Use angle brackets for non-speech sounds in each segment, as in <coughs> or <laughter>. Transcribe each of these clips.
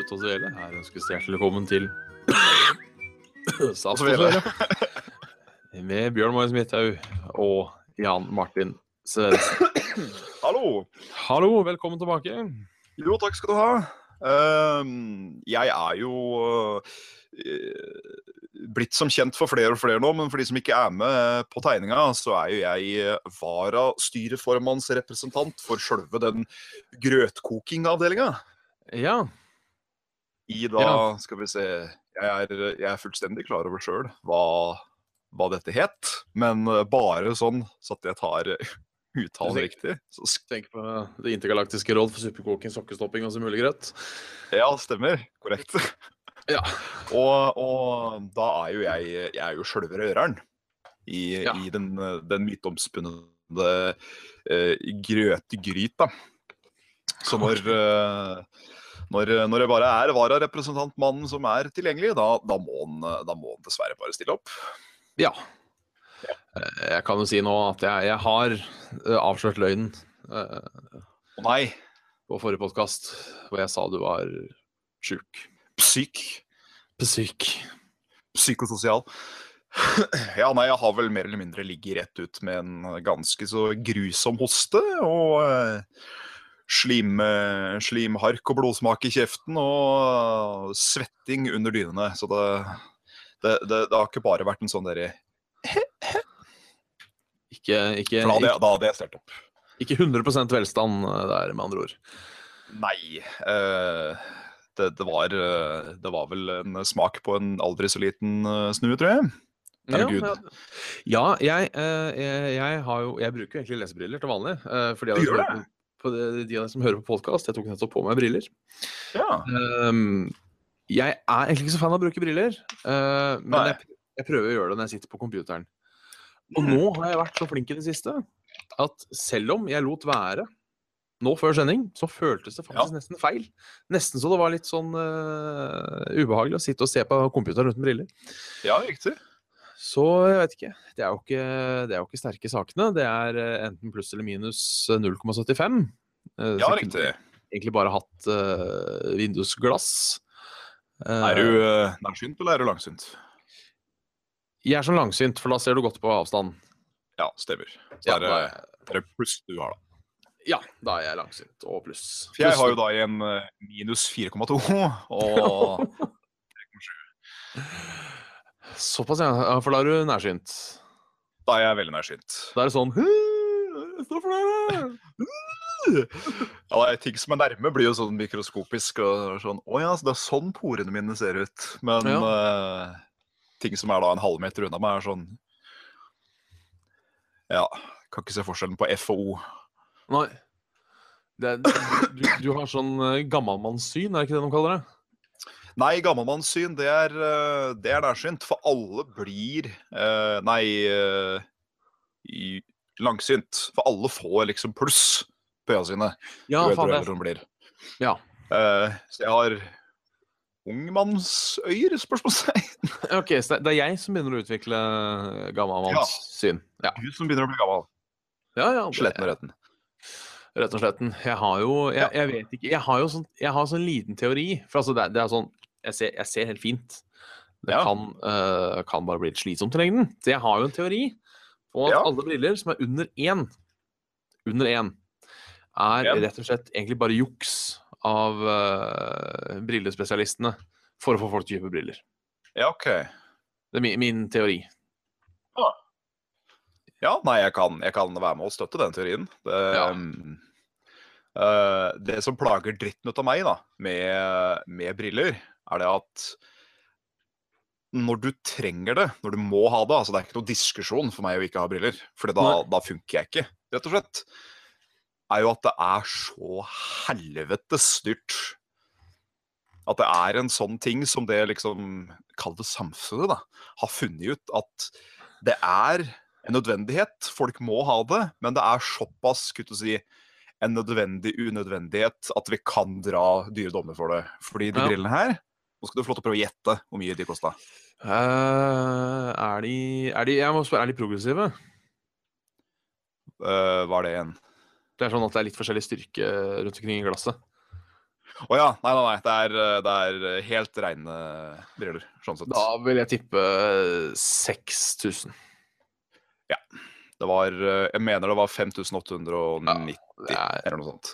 slutte å dvele. Her ønskes hjertelig velkommen til Saft og Svele. Med Bjørn Marius Midthaug og Jan Martin Svendsen. <coughs> Hallo. Hallo, velkommen tilbake. Jo, takk skal du ha. Ehm, jeg er jo uh, blitt som kjent for flere og flere nå, men for de som ikke er med på tegninga, så er jo jeg varastyreformannsrepresentant for sjølve den grøtkokingavdelinga. Ja. I da, Ja. skal vi se Jeg er, jeg er fullstendig klar over sjøl hva, hva dette het, men eh, bare sånn så at jeg tar <laughs> uttalen riktig. Så Tenk på Det intergalaktiske råd for suppekoking, sokkestopping og så mulig grøt. ja, stemmer. Korrekt. Ja. <laughs> Og, og da er jo jeg Jeg er jo sjølve røreren i, Ja. i den, den myteomspunne uh, grøtgryta. Så når, eh, når, når det bare er vararepresentantmannen som er tilgjengelig, da, da, må han, da må han dessverre bare stille opp. ja. Eh, Jeg kan jo si nå at jeg, jeg har eh, avslørt løgnen Å Å nei, på forrige podkast, hvor jeg sa du var sjuk. psyk. Psyk. Psykososial. Ja, nei, jeg har vel mer eller mindre ligget rett ut med en ganske så grusom hoste. Og eh, slim, eh, slimhark og blodsmak i kjeften og svetting under dynene. Så det, det, det, det har ikke bare vært en sånn derre Ikke, ikke, For da hadde jeg, stelt opp. ikke 100 velstand eh, der, med andre ord. Nei. eh, det, det, var, eh, det var vel en smak på en aldri så liten snue, tror jeg. Herregud. Ja, ja jeg, eh, jeg, jeg har jo Jeg bruker jo egentlig lesebriller til vanlig. eh, fordi jeg, Du gjør hører på, på de, av dere som hører på podkast, jeg tok nettopp på meg briller. Ja. Um, jeg er egentlig ikke så fan av å bruke briller, uh, men jeg, jeg prøver å gjøre det når jeg sitter på computeren. Og nå har jeg vært så flink i det siste at selv om jeg lot være nå før sending, så føltes det faktisk nesten feil. Nesten så det var litt sånn uh, ubehagelig å sitte og se på computeren uten briller. ja, riktig. Så jeg vet ikke. Det er jo ikke, det er jo ikke sterke sakene. Det er eh, enten pluss eller minus eh, 0,75. Eh, Ja, så jeg riktig. Egentlig bare hatt uh, vindusglass. Eh, Er du uh, nærsynt, eller er du langsynt? Jeg er sånn langsynt, for da ser du godt på avstand. Ja, stemmer. Så Ja, er det, er, det pluss du har, da. ja, da er jeg langsynt. Og pluss. For jeg har jo da en eh, minus 4,2, og <laughs> Såpass, ja. Ja, For da er du nærsynt. da er jeg veldig nærsynt. Da er det sånn «Hm, Stå for deg! <laughs> Ja, ting som er nærme, blir jo sånn mikroskopisk og sånn Å ja, så det er sånn porene mine ser ut. Men eh, ting som er da en halvmeter unna meg, er sånn Ja, kan ikke se forskjellen på F og O. Nei. Det er, du, du har sånn eh, gammalmannssyn, er det ikke det de kaller det? Nei, gammelmannssyn, det er, eh, det er nærsynt. For alle blir eh, Nei, eh, langsynt. For alle får liksom pluss på øya sine. Ja, faen, det blir. Ja. Eh, så jeg har ungmannsøyer, spørsmålstegn. <laughs> Ok, så det- er jeg som begynner å utvikle gammelmannssyn? Ja. Du som begynner å bli gammel. Ja, ja, Sletten og retten. Rett og slett. Jeg har jo Jeg, jeg vet ikke Jeg har jo sånn, jeg har sånn liten teori. For altså, det, det er sånn jeg ser, jeg ser helt fint. Det Ja. kan, uh, kan bare bli litt slitsomt i lengden. Så jeg har jo en teori på at Ja. alle briller som er under én, under én, er ja. rett og slett egentlig bare juks av uh, brillespesialistene for å få folk til å kjøpe briller. Ja, OK. Det er min, min teori. Ja, nei, jeg kan, jeg kan være med og støtte den teorien. Det, mm, eh, det som plager dritten ut av meg da, med, med briller, er det at når du trenger det, når du må ha det altså Det er ikke noe diskusjon for meg å ikke ha briller, for da, da funker jeg ikke, rett og slett. Er jo at det er så helvetes dyrt. At det er en sånn ting som det liksom Kall det samfunnet, da. Har funnet ut at det er en nødvendighet. Folk må ha det, men det er såpass skulle å si, en nødvendig unødvendighet at vi kan dra dyre dommer for det. Fordi de Ja. brillene her Nå skal du få lov til å prøve å gjette hvor mye de kosta. Uh, er, de, er de Jeg må spørre, er de progressive? Uh, var det en Det er sånn at det er litt forskjellig styrke rundt omkring i glasset. Å ja. Nei, nei, nei. Det er, eh, det er helt reine briller. Sånn sett. Da vil jeg tippe 6000. Det var eh, Jeg mener det var 5890 ja, er, eller noe sånt.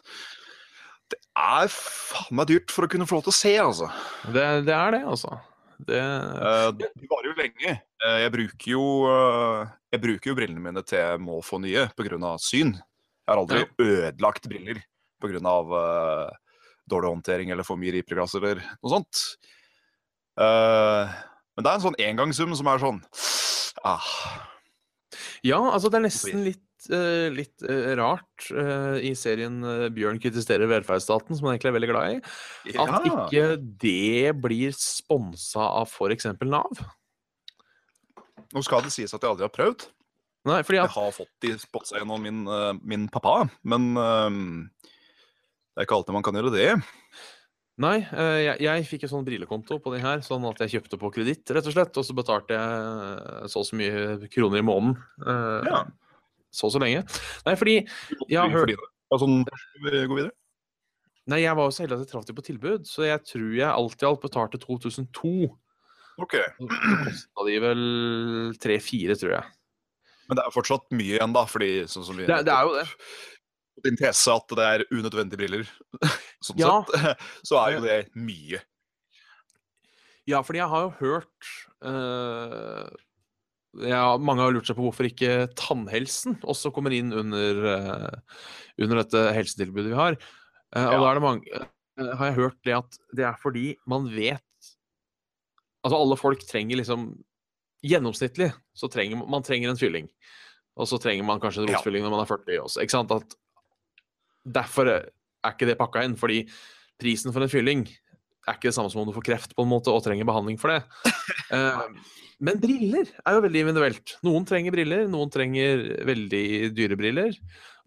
Det er faen meg dyrt for å kunne få lov til å se, altså. det, det er det, altså. Det, uh, de varer jo lenge. Uh, jeg bruker jo uh, Jeg bruker jo brillene mine til jeg må få nye pga. syn. Jeg har aldri ødelagt briller pga. Uh, dårlig håndtering eller for mye riperglass eller noe sånt. Uh, men det er en sånn engangssum som er sånn ah, ja, altså det er nesten litt, eh, litt eh, rart eh, i serien eh, Bjørn kritiserer velferdsstaten, som han egentlig er veldig glad i, at ikke det blir sponsa av f.eks. Nav. Nå skal det sies at jeg aldri har prøvd. Nei, fordi Jeg har fått de spotsa gjennom min, eh, min pappa, men eh, det er ikke alltid man kan gjøre det. Nei, eh, jeg, jeg fikk en sånn brillekonto på de her, sånn at jeg kjøpte på kreditt, rett og slett. Og så betalte jeg så og så mye kroner i måneden. eh, Ja. Så og så lenge. Nei, fordi Jeg har hørt- vi gå videre? Nei, jeg var jo så heldig at jeg traff dem på tilbud, så jeg tror jeg alt i alt betalte 2002. Ok, Så kosta de vel 3-4, tror jeg. Men det er fortsatt mye igjen, da, fordi sånn som vi Det, det er jo det. Din tese at det er unødvendige briller, <laughs> sånn Ja. sett, <laughs> så er jo det mye. Ja, fordi jeg har jo hørt eh, ja, Mange har lurt seg på hvorfor ikke tannhelsen også kommer inn under, eh, under dette helsetilbudet vi har. Eh, og Ja. da er det mange eh, Har jeg hørt det at det er fordi man vet Altså alle folk trenger liksom Gjennomsnittlig så trenger man- trenger en fylling. Og så trenger man kanskje en Ja. rotfylling når man er 40 også. Ikke sant? At derfor er ikke det pakka inn. Fordi prisen for en fylling er ikke det samme som om du får kreft på en måte og trenger behandling for det. Uh, <laughs> men briller er jo veldig individuelt. Noen trenger briller, noen trenger veldig dyre briller.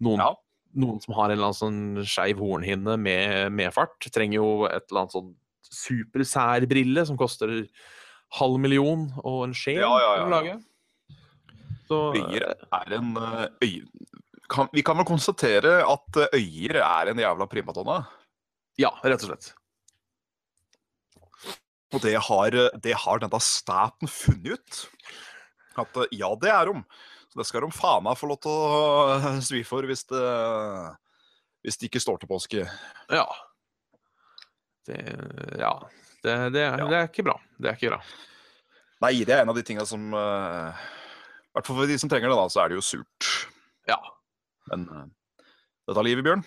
Noen, Ja. noen som har en eller annen sånn skeiv hornhinne med fart trenger jo et eller annet sånn supersær brille som koster halv million og en skje Ja, ja, ja, å lage. Så Øyer er en eh, øy... Kan, vi kan vel konstatere at eh, øyer er en jævla primadonna. ja, rett og slett. Og det har, eh, det har denne staten funnet ut. At eh, ja, det er de. Så det skal de faen meg få lov til å eh, svi for hvis det, hvis det ikke står til påske. Ja. Det, ja. Det, det, er- Ja. det er ikke bra. Det er ikke bra. Nei, det er en av de tinga som I hvert fall for de som trenger det, da, så er det jo surt. Ja. Men uh, dette livet, Bjørn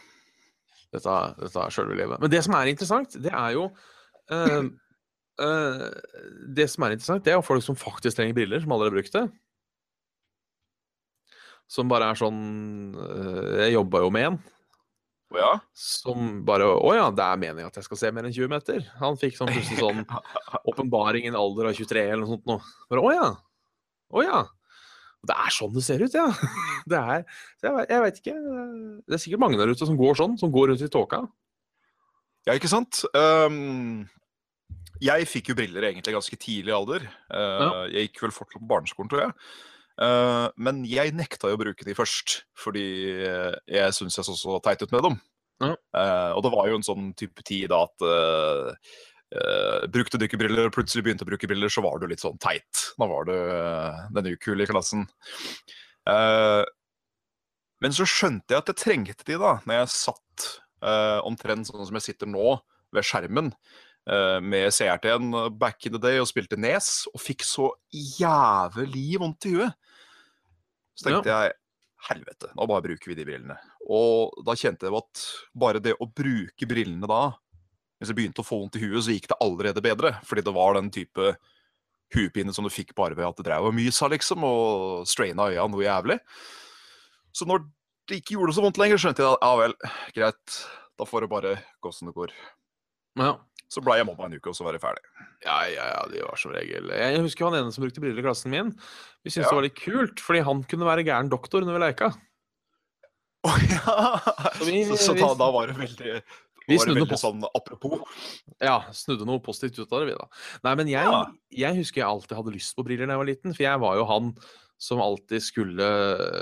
Dette, dette er sjølve livet. Men det som er interessant, det er jo eh, eh, Det som er interessant, det er jo folk som faktisk trenger briller, som aldri har brukt det. Som bare er sånn uh, Jeg jobba jo med en Å ja? som bare Å ja, det er meninga at jeg skal se mer enn 20 meter. Han fikk sånn plutselig sånn <laughs> åpenbaring i en alder av 23 eller noe sånt nå. Bare å ja. Å ja. Det er sånn det ser ut, ja. <laughs> Det er Jeg, jeg veit ikke. Det er sikkert mange der ute som går sånn, som går rundt i tåka. Ja, ikke sant? Ehm, jeg fikk jo briller egentlig ganske tidlig alder. Uh. Jeg gikk vel fortsatt på barneskolen, tror jeg. Uh, men jeg nekta jo å bruke de først, fordi eh, jeg syntes jeg så så teit ut med dem. Ja. Eh, og det var jo en sånn type tid da at Brukte du ikke briller og plutselig begynte å bruke briller, så var du litt sånn teit. Da var du uh, den ukule i klassen. Men så skjønte jeg at jeg trengte de da, når jeg satt omtrent sånn som jeg sitter nå, ved skjermen, med CRT-en back in the day og spilte Nes, og fikk så jævlig vondt i huet. Så tenkte jeg helvete, nå bare bruker vi de brillene. Og da kjente jeg at bare det å bruke brillene da, hvis jeg begynte å få vondt i huet, så gikk det allerede bedre. Fordi det var den type huepine som du fikk bare ved at det drev og mysa, liksom, og straina øya noe jævlig. Så når det ikke gjorde så vondt lenger, skjønte jeg at ja vel, greit, da får det bare gå som det går. Ja. Så ble jeg mobba en uke, og så var jeg ferdig. Ja, ja, ja, de var som regel Jeg husker han ene som brukte briller i klassen min. Vi syntes Ja. det var litt kult, fordi han kunne være gæren doktor når vi leika. Å ja! Så vi- Så, så da, da var det veldig, Vi var det veldig sånn apropos. Ja, snudde noe positivt ut av det, vi, da. Nei, men jeg, Ja. jeg husker jeg alltid hadde lyst på briller da jeg var liten, for jeg var jo han som alltid skulle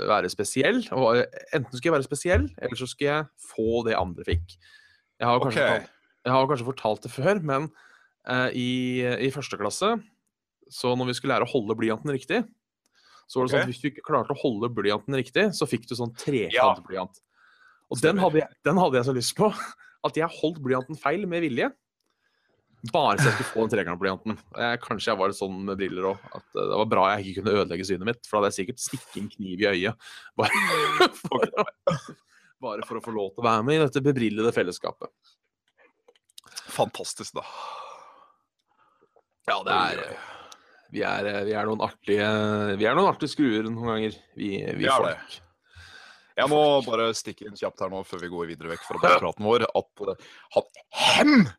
være spesiell. Og enten skulle jeg være spesiell, eller så skulle jeg få det andre fikk. Jeg har kanskje, okay. fortalt, jeg har kanskje fortalt det før, men eh, i, i første klasse, så når vi skulle lære å holde blyanten riktig, så var det sånn at hvis du ikke klarte å holde blyanten riktig, så fikk du sånn trekantblyant. Og den hadde, jeg, den hadde jeg så lyst på, at jeg holdt blyanten feil med vilje. Bare så jeg skulle få den trekantblyanten. Eh, Kanskje jeg var litt sånn med briller òg. At eh, det var bra jeg ikke kunne ødelegge synet mitt, for da hadde jeg sikkert stikket en kniv i øyet. Bare <laughs> for, å, bare for å få lov til å være med i dette bebrillede fellesskapet. Fantastisk, da. Ja, det er Vi er, eh, vi er noen artige Vi er noen artige skruer noen ganger, vi, vi ja, det. folk. Jeg må bare stikke inn kjapt her nå før vi går videre vekk fra praten vår, at eh, han Hem!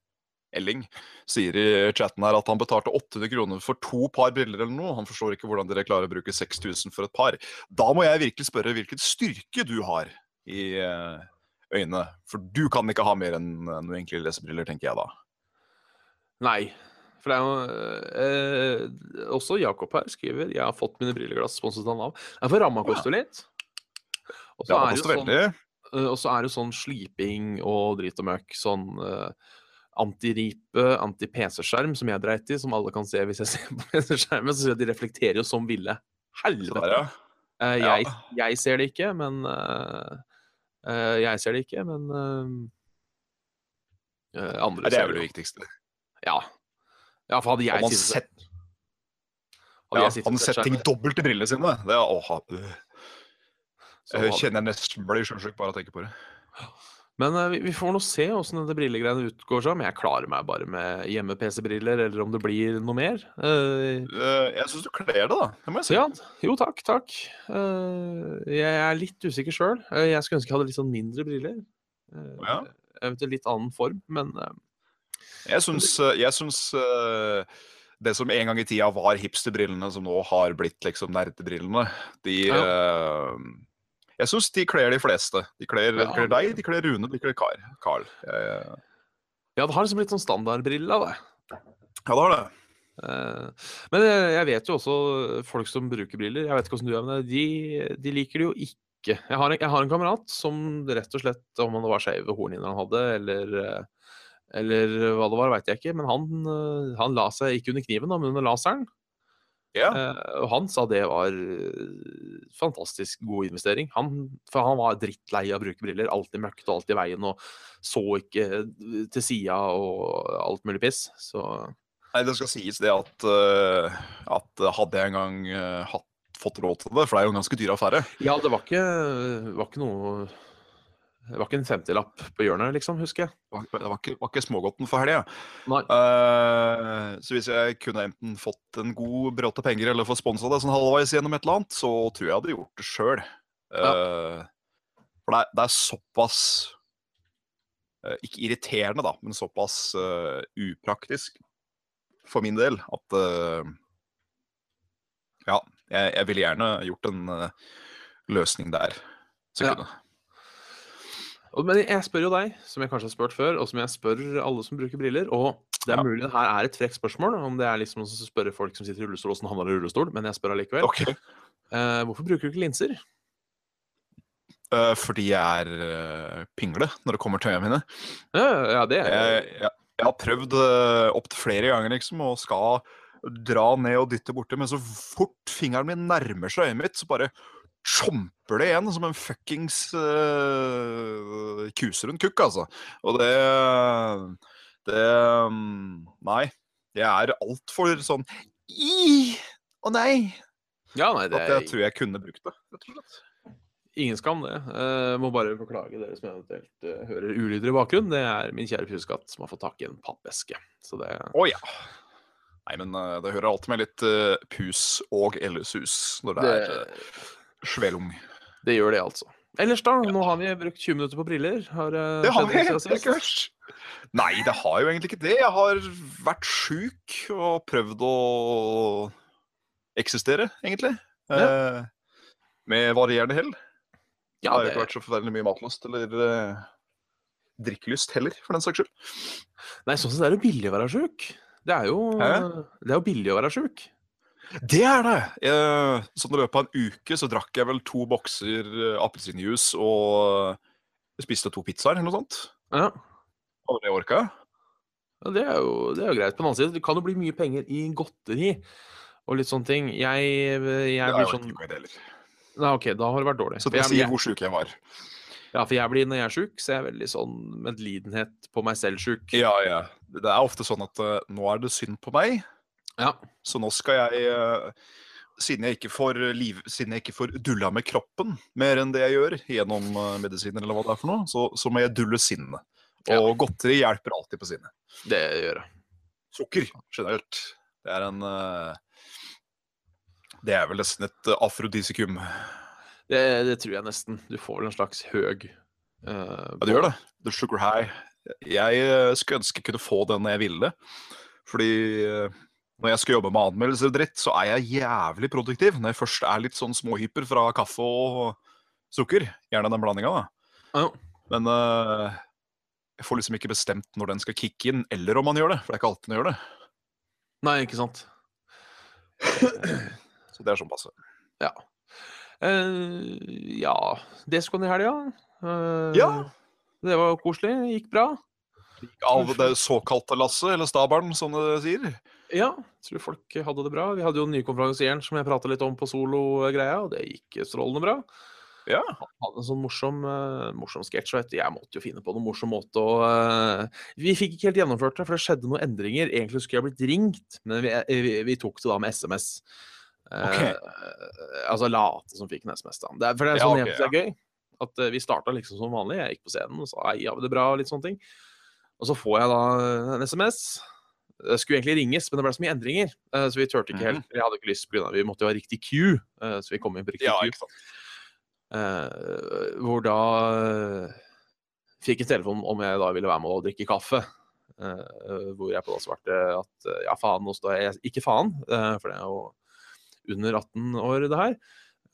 Elling sier i chatten her at han betalte 800 kroner for to par briller eller noe. Han forstår ikke hvordan dere klarer å bruke 6000 for et par. Da må jeg virkelig spørre hvilken styrke du har i eh, øynene. For du kan ikke ha mer enn eh, noen enkle lesebriller, tenker jeg da. Nei. For det er jo eh, Også Jakob her skriver Jeg har fått mine brilleglass sponset av Nav. For ramma koster litt. Og så er det jo sånn. Eh, er det sånn sliping og drit og møkk. Sånn eh, antiripe, anti-PC-skjerm som jeg dreit i, som alle kan se hvis jeg <laughs> ser på PC-skjermen. Så sier jeg at de reflekterer jo som ville. Helvete! der, ja. Eh, jeg, jeg ser det ikke, men eh, eh, Jeg ser det ikke, men eh, eh, andre Nei, Det ser er vel det viktigste. Ja. ja, for hadde jeg sittet sett, ja, han og setter ting dobbelt i brillene sine. Det er, åh, øh. så Jeg hadde- kjenner jeg nesten blir sjøsjuk bare av å tenke på det. Men uh, vi, vi får nå se åssen dette brillegreiene utgår seg. Om jeg klarer meg bare med hjemme-PC-briller, eller om det blir noe mer. Uh, Jeg syns du kler det, da. Det må jeg si. ja, jo takk, takk. Jeg er litt usikker sjøl. jeg skulle ønske jeg hadde litt sånn mindre briller. Ja. Eventuelt litt annen form, men Jeg syns, jeg syns det som en gang i tida var hipsterbrillene, som nå har blitt liksom nerdebrillene, de eh, Jeg syns de kler de fleste. De kler, de Ja. kler deg, de kler Rune, de kler Kar. Carl. Jeg- ja, det har liksom blitt sånn standardbrille av det. Ja, det har det. Eh, Men jeg vet jo også folk som bruker briller. Jeg vet ikke hvordan du er med det. De, de liker det jo ikke. Jeg har, en, jeg har en kamerat som rett og slett, om det var skeive hornhinner han hadde, eller, eh, eller hva det var, veit jeg ikke, men han, eh, han la seg ikke under kniven, da, men under laseren. Ja. Eh, Og han sa det var eh, fantastisk god investering. Han, for han var drittlei av å bruke briller. Alltid møkket, og alltid i veien og så ikke eh, til sida og alt mulig piss. Så Nei, det skal sies det at, at hadde jeg en gang hatt, fått råd til det, for det er jo en ganske dyr affære Ja, det var ikke, var ikke noe Det var ikke en 50-lapp på hjørnet, liksom, husker jeg. Det var, det var, ikke, var ikke smågodten for helga. ja. Eh, så hvis jeg kunne enten fått en god bråte penger eller få sponsa det sånn halvveis gjennom et eller annet, så tror jeg jeg hadde gjort det sjøl. for det er, det er såpass uh, Ikke irriterende, da, men såpass upraktisk for min del at Ja, jeg, jeg ville gjerne gjort en løsning der. Så jeg Ja. kunne. Men jeg spør jo deg, som jeg kanskje har spurt før, og som jeg spør alle som bruker briller. Og det er mulig det her er et frekt spørsmål, om det er liksom å spørre folk som sitter i rullestol åssen havner det i rullestol, men jeg spør allikevel. Okay. Uh, hvorfor bruker du ikke linser? Uh, fordi jeg er uh, pingle når det kommer til øynene mine. Ja, ja det er Jeg, jeg, jeg har prøvd uh, opptil flere ganger liksom, og skal dra ned og dytte borti, men så fort fingeren min nærmer seg øyet mitt, så bare chomper det igjen som en fuckings uh, kuserund kukk, altså. Og det Det um, Nei. Jeg er altfor sånn i Å nei! Ja, nei, det At jeg tror jeg kunne brukt det, rett og slett. ingen skam, det. Uh, må bare beklage dere som eventuelt uh, hører ulyder i bakgrunnen. Det er min kjære puskatt som har fått tak i en pappeske. Så det Å ja. Nei, men uh, det hører alltid med litt pus og eller sus når det, Det, er svelung. det gjør det, altså. Ellers, da? Nå har vi brukt 20 minutter på briller. Har, eh, Det har vi. Det er verst. Nei, det har jo egentlig ikke det. Jeg har vært sjuk og prøvd å eksistere, egentlig. Eh, med varierende hell. Ja, det... har jo ikke vært så forferdelig mye matlyst eller eh, drikkelyst heller, for den saks skyld. nei, sånn sett er det billig å være sjuk. Det er jo, Hæ? det er jo billig å være sjuk. Det er det! Eh, sånn I løpet av en uke så drakk jeg vel to bokser eh, appelsinjuice og eh, spiste to pizzaer eller noe sånt. Ja. Hadde det orka. Ja, det er, jo, det er jo greit. På den annen side, det kan jo bli mye penger i godteri og litt sånne ting. Jeg, jeg Det er jo sånn ikke det heller. Nei, OK, da har det vært dårlig. Så det jeg, sier hvor sjuk jeg var. ja, for jeg blir, når jeg er sjuk, så er jeg veldig sånn medlidenhet på meg selv sjuk. Ja, ja. Det er ofte sånn at uh, nå er det synd på meg, Ja. så nå skal jeg eh, siden jeg, liv, siden jeg ikke får dulla med kroppen mer enn det jeg gjør gjennom eh, medisiner, eller hva det er for noe, så, så må jeg dulle sinnet. Og Ja. godteri hjelper alltid på sinnet. Det gjør jeg. Sukker generelt. Det er en eh, Det er vel nesten et afrodisikum. Det, det tror jeg nesten. Du får vel en slags høg uh, Ja, du gjør det. The sugar high. Jeg skulle ønske jeg kunne få den når jeg ville. Fordi eh, når jeg skal jobbe med anmeldelser og dritt, så er jeg jævlig produktiv. Når jeg først er litt sånn småhyper fra kaffe og sukker. Gjerne den blandinga, da. Ja. Men uh, jeg får liksom ikke bestemt når den skal kicke inn, eller om man gjør det. For det er ikke alltid den gjør det. Nei, ikke sant. <clears throat> Så det er sånn passe. Eh, ja Det skulle i helga. Uh, Ja. Det var koselig. Gikk bra. Av det såkalte lasset, eller stabelen, som det sier. Ja, tror folk hadde det bra. Vi hadde jo den nye konferansieren som jeg prata litt om på solo-greia, og det gikk strålende bra. Ja. Han hadde en sånn morsom, uh, morsom sketsj. Jeg måtte jo finne på noen morsom måte å uh, Vi fikk ikke helt gjennomført det, for det skjedde noen endringer. Egentlig skulle jeg blitt ringt, men vi, vi, vi tok det da med SMS. Okay. Uh, altså late som fikk en SMS, da. Det for det er Ja, sånn ok, jeg synes er gøy. At eh, vi starta liksom som vanlig. Jeg gikk på scenen og sa hei, har vi det bra, og litt sånne ting. Og så får jeg da en SMS. Det skulle egentlig ringes, men det ble så mye endringer. eh, så vi turte ikke Mhm. helt. Jeg hadde ikke lyst, på Vi måtte jo ha riktig queue, eh, så vi kom inn på riktig Ja, queue. Eh, hvor da eh, fikk jeg telefon om jeg da ville være med og drikke kaffe. Eh, hvor jeg på da svarte at eh, ja, faen, nå står jeg Ikke faen, eh, for det er jo under 18 år, det her.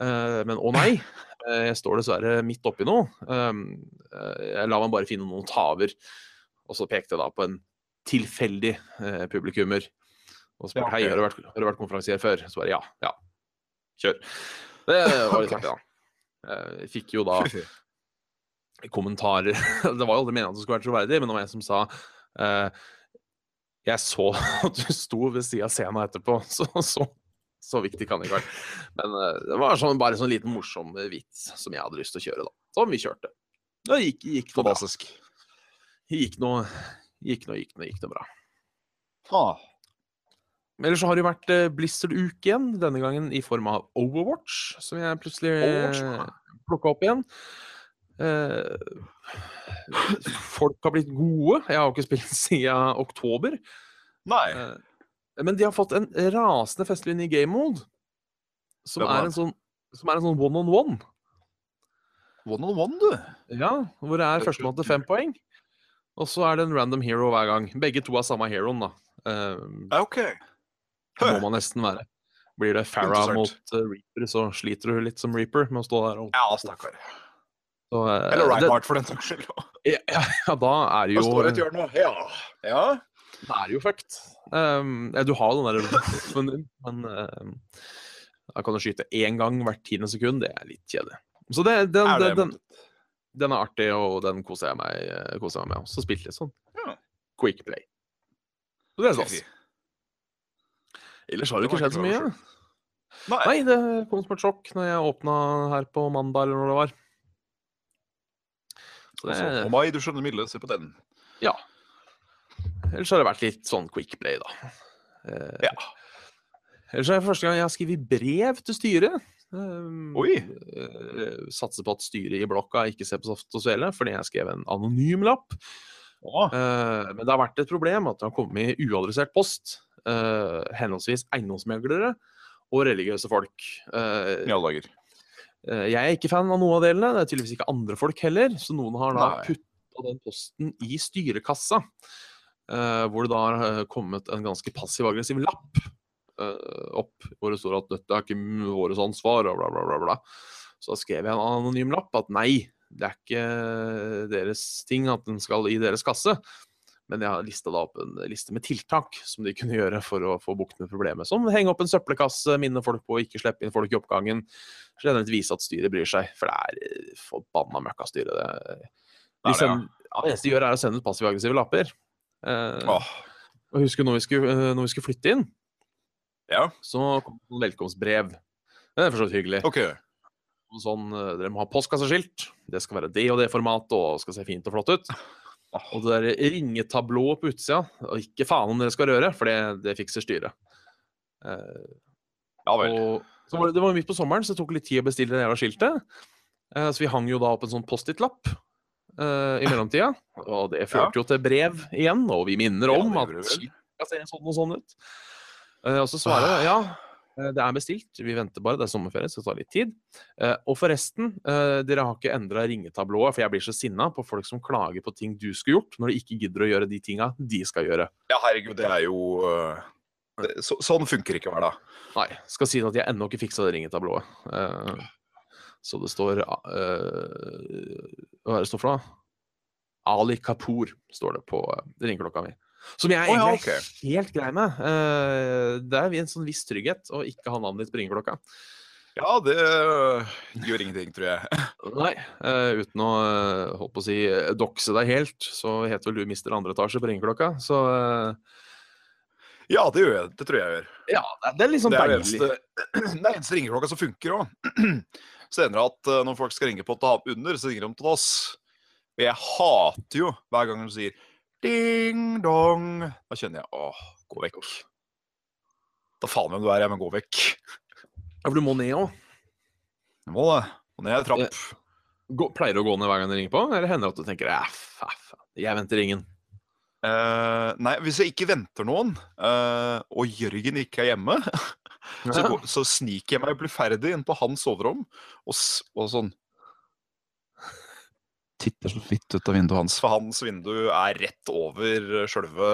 Eh, men å nei, eh, jeg står dessverre midt oppi noe. Eh, jeg la meg bare finne noen taver, og så pekte jeg da på en tilfeldig eh, publikummer. Og spurt Ja, okay. hei, har du vært, har du vært konferansier før? Så bare ja, ja. Kjør. Det var litt artig, da. Eh, Jeg fikk jo da kommentarer <laughs> Det var jo aldri meningen at det skulle være troverdig, men det var en som sa eh, Jeg så <laughs> at du sto ved sida av scenen etterpå, <laughs> så, så, så viktig kan det ikke være. Men eh, det var sånn, bare sånn liten morsom vits som jeg hadde lyst til å kjøre, da. Som vi kjørte. Det gikk, gikk noe. Fantastisk. Gikk noe, gikk noe, gikk noe, gikk noe bra. Ah. Ellers så har det jo vært eh, Blizzard-uke igjen, denne gangen i form av Overwatch, som jeg plutselig Overwatch, uh, plukka opp igjen. Eh, folk har blitt gode. Jeg har jo ikke spilt <laughs> siden oktober. Nei. Eh, men de har fått en rasende festlig ny game mode, som er en sånn som er en sånn one on one. One on one, du. Ja, hvor Det er førstemann til fem poeng. Og så er det en random hero hver gang. Begge to er samme heroen, da. Uh, ok. OK. må man nesten være. Blir det Farah mot uh, Reaper, så sliter du litt som Reaper med å stå der og Ja, stakkar. så, uh, Eller det- Reinhardt, for den saks skyld. Ja, ja, ja, da er det Da jo står det et hjørne. Ja. ja. Da er det jo fucked. Um, du har den der ruffen din, men uh, da kan du skyte én gang hvert tiende sekund. Det er litt kjedelig. Så det, den, Er det den, den, den er artig, og den koser jeg meg, eh, koser jeg meg med. Så spilte jeg sånn Ja. quick play. Så det er stas. Ellers har det ikke skjedd så mye. Nei. Nei, det kom som et sjokk når jeg åpna her på mandag, eller når det var. Så det, og mai, du skjønner milde, se på den. ja. Ellers har det vært litt sånn quick play, da. Eh, Ja. Ellers er det første gang jeg har skrevet brev til styret. Um, Oi. eh, Satser på at styret i blokka ikke ser på Saft og Svele, fordi jeg skrev en anonym lapp. Å, Eh, men det har vært et problem at det har kommet i uadressert post. eh, henholdsvis eiendomsmeglere og religiøse folk. I alle dager. Jeg er ikke fan av noen av delene. Det er tydeligvis ikke andre folk heller. Så noen har da putta den posten i styrekassa. hvor det da har kommet en ganske passiv-aggressiv lapp opp, hvor det står at 'dette er ikke vårt ansvar', og bla, bla, bla. bla. Så skrev jeg en anonym lapp at nei, det er ikke deres ting at den skal i deres kasse. Men jeg har lista da opp en liste med tiltak som de kunne gjøre for å få bukt med problemet. Som henge opp en søppelkasse, minne folk på å ikke slippe inn folk i oppgangen. Generelt vise at styret bryr seg, for det er eh, forbanna møkkastyre. Det, de sender, ja, det eneste de gjør, er å sende ut passiv-aggressive lapper. Eh, Åh, og husker når vi, skulle, eh, når vi skulle flytte inn, ja, så kom det et velkomstbrev. Det er for så vidt hyggelig. Okay. Sånn, eh, dere må ha postkasseskilt. Det skal være det og det formatet og skal se fint og flott ut. Og det der ringetablået på utsida, og ikke faen om dere skal røre, for det, det fikser styret. Eh, Ja vel. og så var det, det var midt på sommeren, så det tok litt tid å bestille det jævla skiltet. Eh, så vi hang jo da opp en sånn Post-It-lapp eh, i mellomtida. Og det førte jo til brev igjen, og vi minner om ja, at skilt skal se sånn og sånn ut. Eh, og så svarer jeg ja, eh, det er bestilt, vi venter bare, det er sommerferie, så det tar litt tid. Eh, og forresten, dere har ikke endra ringetablået, for jeg blir så sinna på folk som klager på ting du skulle gjort, når de ikke gidder å gjøre de tinga de skal gjøre. Ja, herregud, det er jo det, så, Sånn funker ikke hver dag. Nei, skal si at jeg ennå ikke fiksa det ringetablået. Så det står Hva er det står for noe? Ali Kapoor står det på ringeklokka mi. Som jeg Å, ja, egentlig er helt grei med. Uh, det er en sånn viss trygghet å ikke ha navnet ditt på ringeklokka. Ja, det øh, gjør ingenting, tror jeg. <laughs> Nei, Uh, uten å uh, holdt på å si eh, dokse deg helt, så heter vel du mister andre etasje på ringeklokka. Så uh... Ja, det gjør jeg. Det tror jeg jeg gjør. ja, det er liksom Det er deilig. eneste, <clears throat> det er eneste ringeklokka som funker òg. <clears throat> Senere at når folk skal ringe på et annet under, så ringer de til oss. Og jeg hater jo hver gang de sier ding dong. Da kjenner jeg åh, gå vekk. Da faen hvem du er, jeg, men gå vekk. Ja, for du må ned òg. Du må det. Og ned ei trapp. Pleier du å gå ned hver gang du ringer på, eller hender det at du tenker ja, faen, jeg venter ingen? Uh, nei, hvis jeg ikke venter noen, uh, og Jørgen ikke er hjemme, <laughs> så, går, så sniker jeg meg bluferdig inn på hans soverom og, og sånn Titter så vidt ut av vinduet hans, for hans vindu er rett over sjølve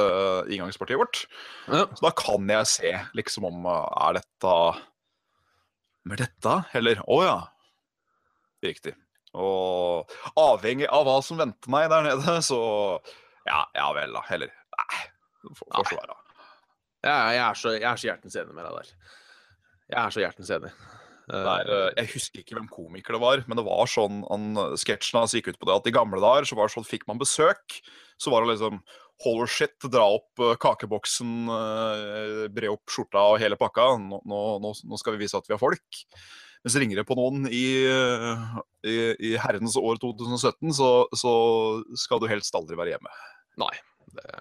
inngangspartiet vårt. Ja. Så da kan jeg se liksom om eh, Er dette Med dette? Eller Å ja. Riktig. Og avhengig av hva som venter meg der nede, så Ja, ja vel, da. Heller Nei. Får så være. Jeg, jeg, er så, jeg er så hjertens enig med deg der. Jeg er så hjertens enig. Det er, eh, jeg husker ikke hvem komiker det var, men det var sånn han, sketsjen hans gikk ut på det at i gamle dager så var det sånn fikk man besøk, så var det liksom Hold shit, dra opp eh, kakeboksen, bre opp skjorta og hele pakka. Nå, nå, nå, skal vi vise at vi har folk. Mens ringer det på noen i, eh, i, i herrens år 2017, så, så skal du helst aldri være hjemme. Nei. Det... <laughs>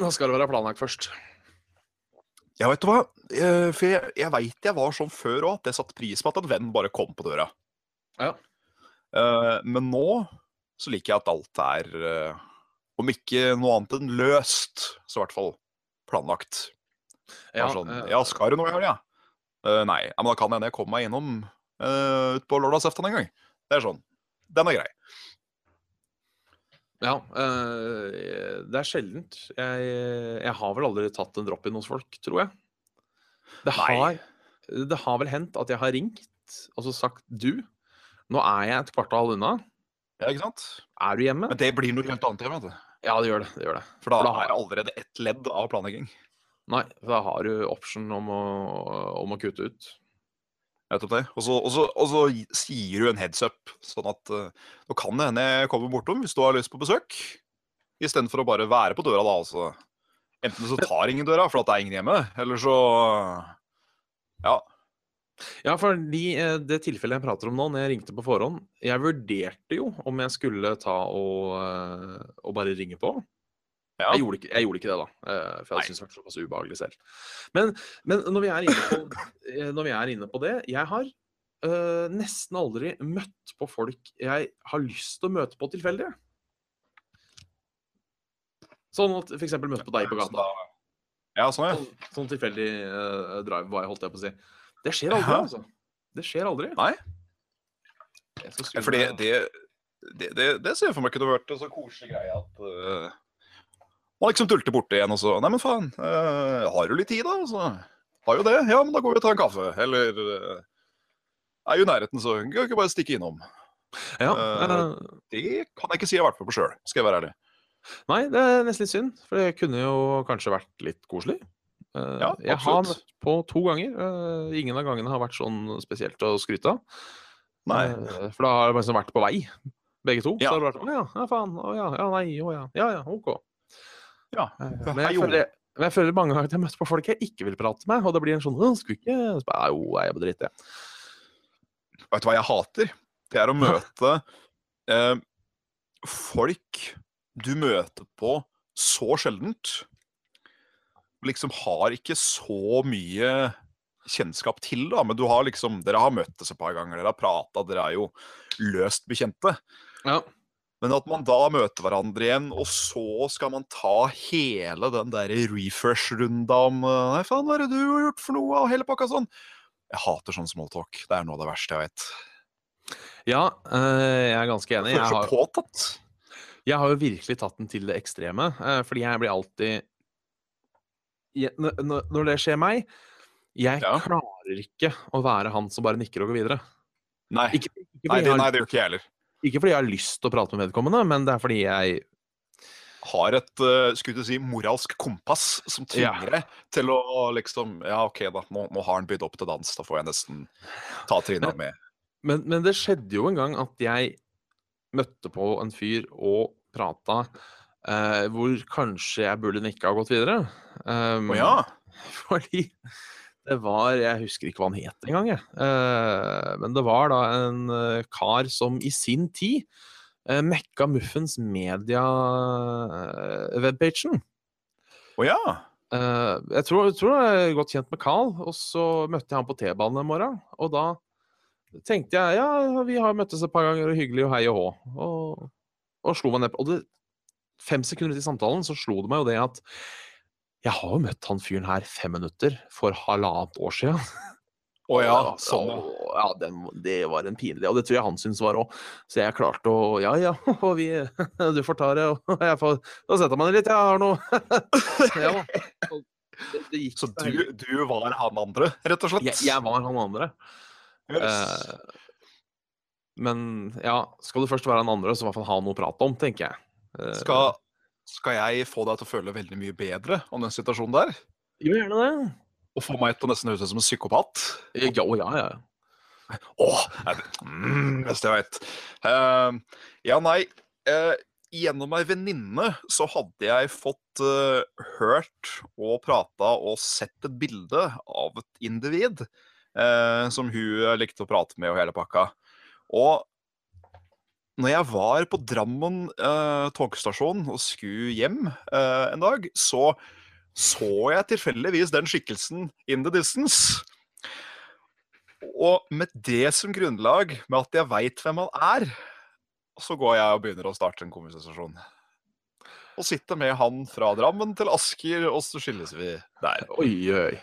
Da skal det være planlagt først. Ja, vet du hva? Eh, For jeg, jeg veit jeg var sånn før òg, at jeg satte pris på at en venn bare kom på døra. Ja. Eh, Men nå så liker jeg at alt er, eh, om ikke noe annet enn løst, så i hvert fall planlagt. Ja, sånn, ja skal du noe i helga? ja? nei, men da kan hende jeg kommer meg innom uh, utpå lørdagsaften en gang. Det er sånn. Den er grei. Ja, Øh, det er sjeldent. Jeg, jeg har vel aldri tatt en drop-in hos folk, tror jeg. Det har, det har vel hendt at jeg har ringt og så sagt du, nå er jeg et kvartal unna. Ja, ikke sant? Er du hjemme? Men det blir noe helt annet hjemme. vet du. Ja, det gjør det. det, gjør det. For da, For da har- jeg allerede ett ledd av planlegging. Nei, for da har du option om å, om å kutte ut. Nettopp det. Og så, og, så, og så sier du en heads up, sånn at uh, nå kan det hende jeg kommer bortom hvis du har lyst på besøk. Istedenfor å bare være på døra, da. Altså. Enten så tar ingen døra for at det er ingen hjemme, eller så Ja. Ja, for eh, det tilfellet jeg prater om nå, når jeg ringte på forhånd Jeg vurderte jo om jeg skulle ta og, eh, og bare ringe på. Ja. Jeg, gjorde ikke, jeg gjorde ikke det, da. eh, For jeg syntes det var såpass ubehagelig selv. Men, men når, vi er inne på, <laughs> eh, når vi er inne på det Jeg har eh, nesten aldri møtt på folk jeg har lyst til å møte på tilfeldig. Sånn at f.eks. møte på deg på gata. Ja, sånn, ja. Sånn, sånn tilfeldig uh, drive-by, holdt jeg på å si. Det skjer aldri, Ja. altså. Det skjer aldri. Nei. Jeg skal Ja, skru For det, det, det, det, ser jeg for meg kunne vært en så koselig greie at uh, Man liksom tulter borti igjen og så Nei, men faen, øh, har du litt tid, da? Og så har jo det. Ja, men da går vi og tar en kaffe. Eller øh, er jo i nærheten, så kan vi ikke bare stikke innom. ja, uh, Det kan jeg ikke si jeg har vært med på sjøl, skal jeg være ærlig. Nei, det er nesten litt synd, for det kunne jo kanskje vært litt koselig. Uh, Ja, jeg har møtt på to ganger. Uh, ingen av gangene har vært sånn spesielt å skryte av. Nei. Uh, for da har jeg liksom vært på vei, begge to. Ja. Så har det vært Å ja, ja, faen. Å ja, ja, nei, å ja. Ja ja, OK. Ja. Eh, men, jeg føler, men jeg føler mange ganger at jeg møtt på folk jeg ikke vil prate med, og det blir en sånn «Å, Skulle ikke Så bare, Jo, jeg er dritt, jeg. Vet du hva jeg hater? Det er å møte eh, folk du møter på så sjeldent. Liksom har ikke så mye kjennskap til, da, men du har liksom Dere har møttes et par ganger, dere har prata, dere er jo løst bekjente. Ja. Men at man da møter hverandre igjen, og så skal man ta hele den der refresh-runda om eh, Nei, faen, hva er det du har gjort for noe? Og hele pakka sånn. Jeg hater sånn smalltalk. Det er noe av det verste jeg vet. ja eh, jeg er ganske enig. Jeg har, påtatt. jeg har jo virkelig tatt den til det ekstreme, eh, fordi jeg blir alltid når, det skjer meg Jeg Ja. klarer ikke å være han som bare nikker og går videre. Nei, Ikke, ikke, nei, det, nei, det gjør ikke jeg heller. Ikke fordi jeg har lyst til å prate med vedkommende, men det er fordi jeg Har et uh, skulle du si, moralsk kompass som tvinger deg til å liksom Ja, OK, da. Nå, nå har han bydd opp til dans. Da får jeg nesten ta Trina med. Men, men det skjedde jo en gang at jeg møtte på en fyr og prata eh, hvor kanskje jeg burde ikke ha gått videre. Um, Å ja. <laughs> Fordi det var Jeg husker ikke hva han het engang, jeg. Eh, men det var da en eh, kar som i sin tid uh, mekka Muffens media-webpagen. Å ja. Eh, jeg, tror, jeg tror jeg er godt kjent med Carl, og så møtte jeg han på T-banen en morgen. Og da tenkte jeg ja, vi har møttes et par ganger, og hyggelig og hei og hå. Og, og slo meg ned på Og det, fem sekunder ut i samtalen så slo det meg jo det at jeg har jo møtt han fyren her fem minutter for halvannet år siden. Å ja. Og- Sånn, ja. ja den, det var en pinlig Og det tror jeg han syntes var òg. Så jeg klarte å Ja ja, <laughs> og vi <laughs> Du får ta det, og <laughs> jeg får Da setter man det litt, jeg har noe Ja Det, det gikk Så du, du var han andre, rett og slett? jeg, jeg var han andre. Yes. Eh, men ja, skal du først være han andre, så i hvert fall ha noe å prate om, tenker jeg. Eh, skal, skal jeg få deg til å føle veldig mye bedre om den situasjonen der? Gjør gjerne det. Og få meg til å nesten høres ut som en psykopat? Ja, å, ja, ja. Åh, mm, beste jeg vet. Uh, ja, nei. Uh, gjennom ei venninne så hadde jeg fått uh, hørt og prata og sett et bilde av et individ uh, som hun likte å prate med og hele pakka. Og når jeg var på Drammen uh, togstasjon og skulle hjem uh, en dag, så så jeg tilfeldigvis den skikkelsen in the distance. Og med det som grunnlag, med at jeg veit hvem han er, så går jeg og begynner å starte en konversasjon. Og sitter med han fra Drammen til Asker, og så skilles vi der. Oi, oi.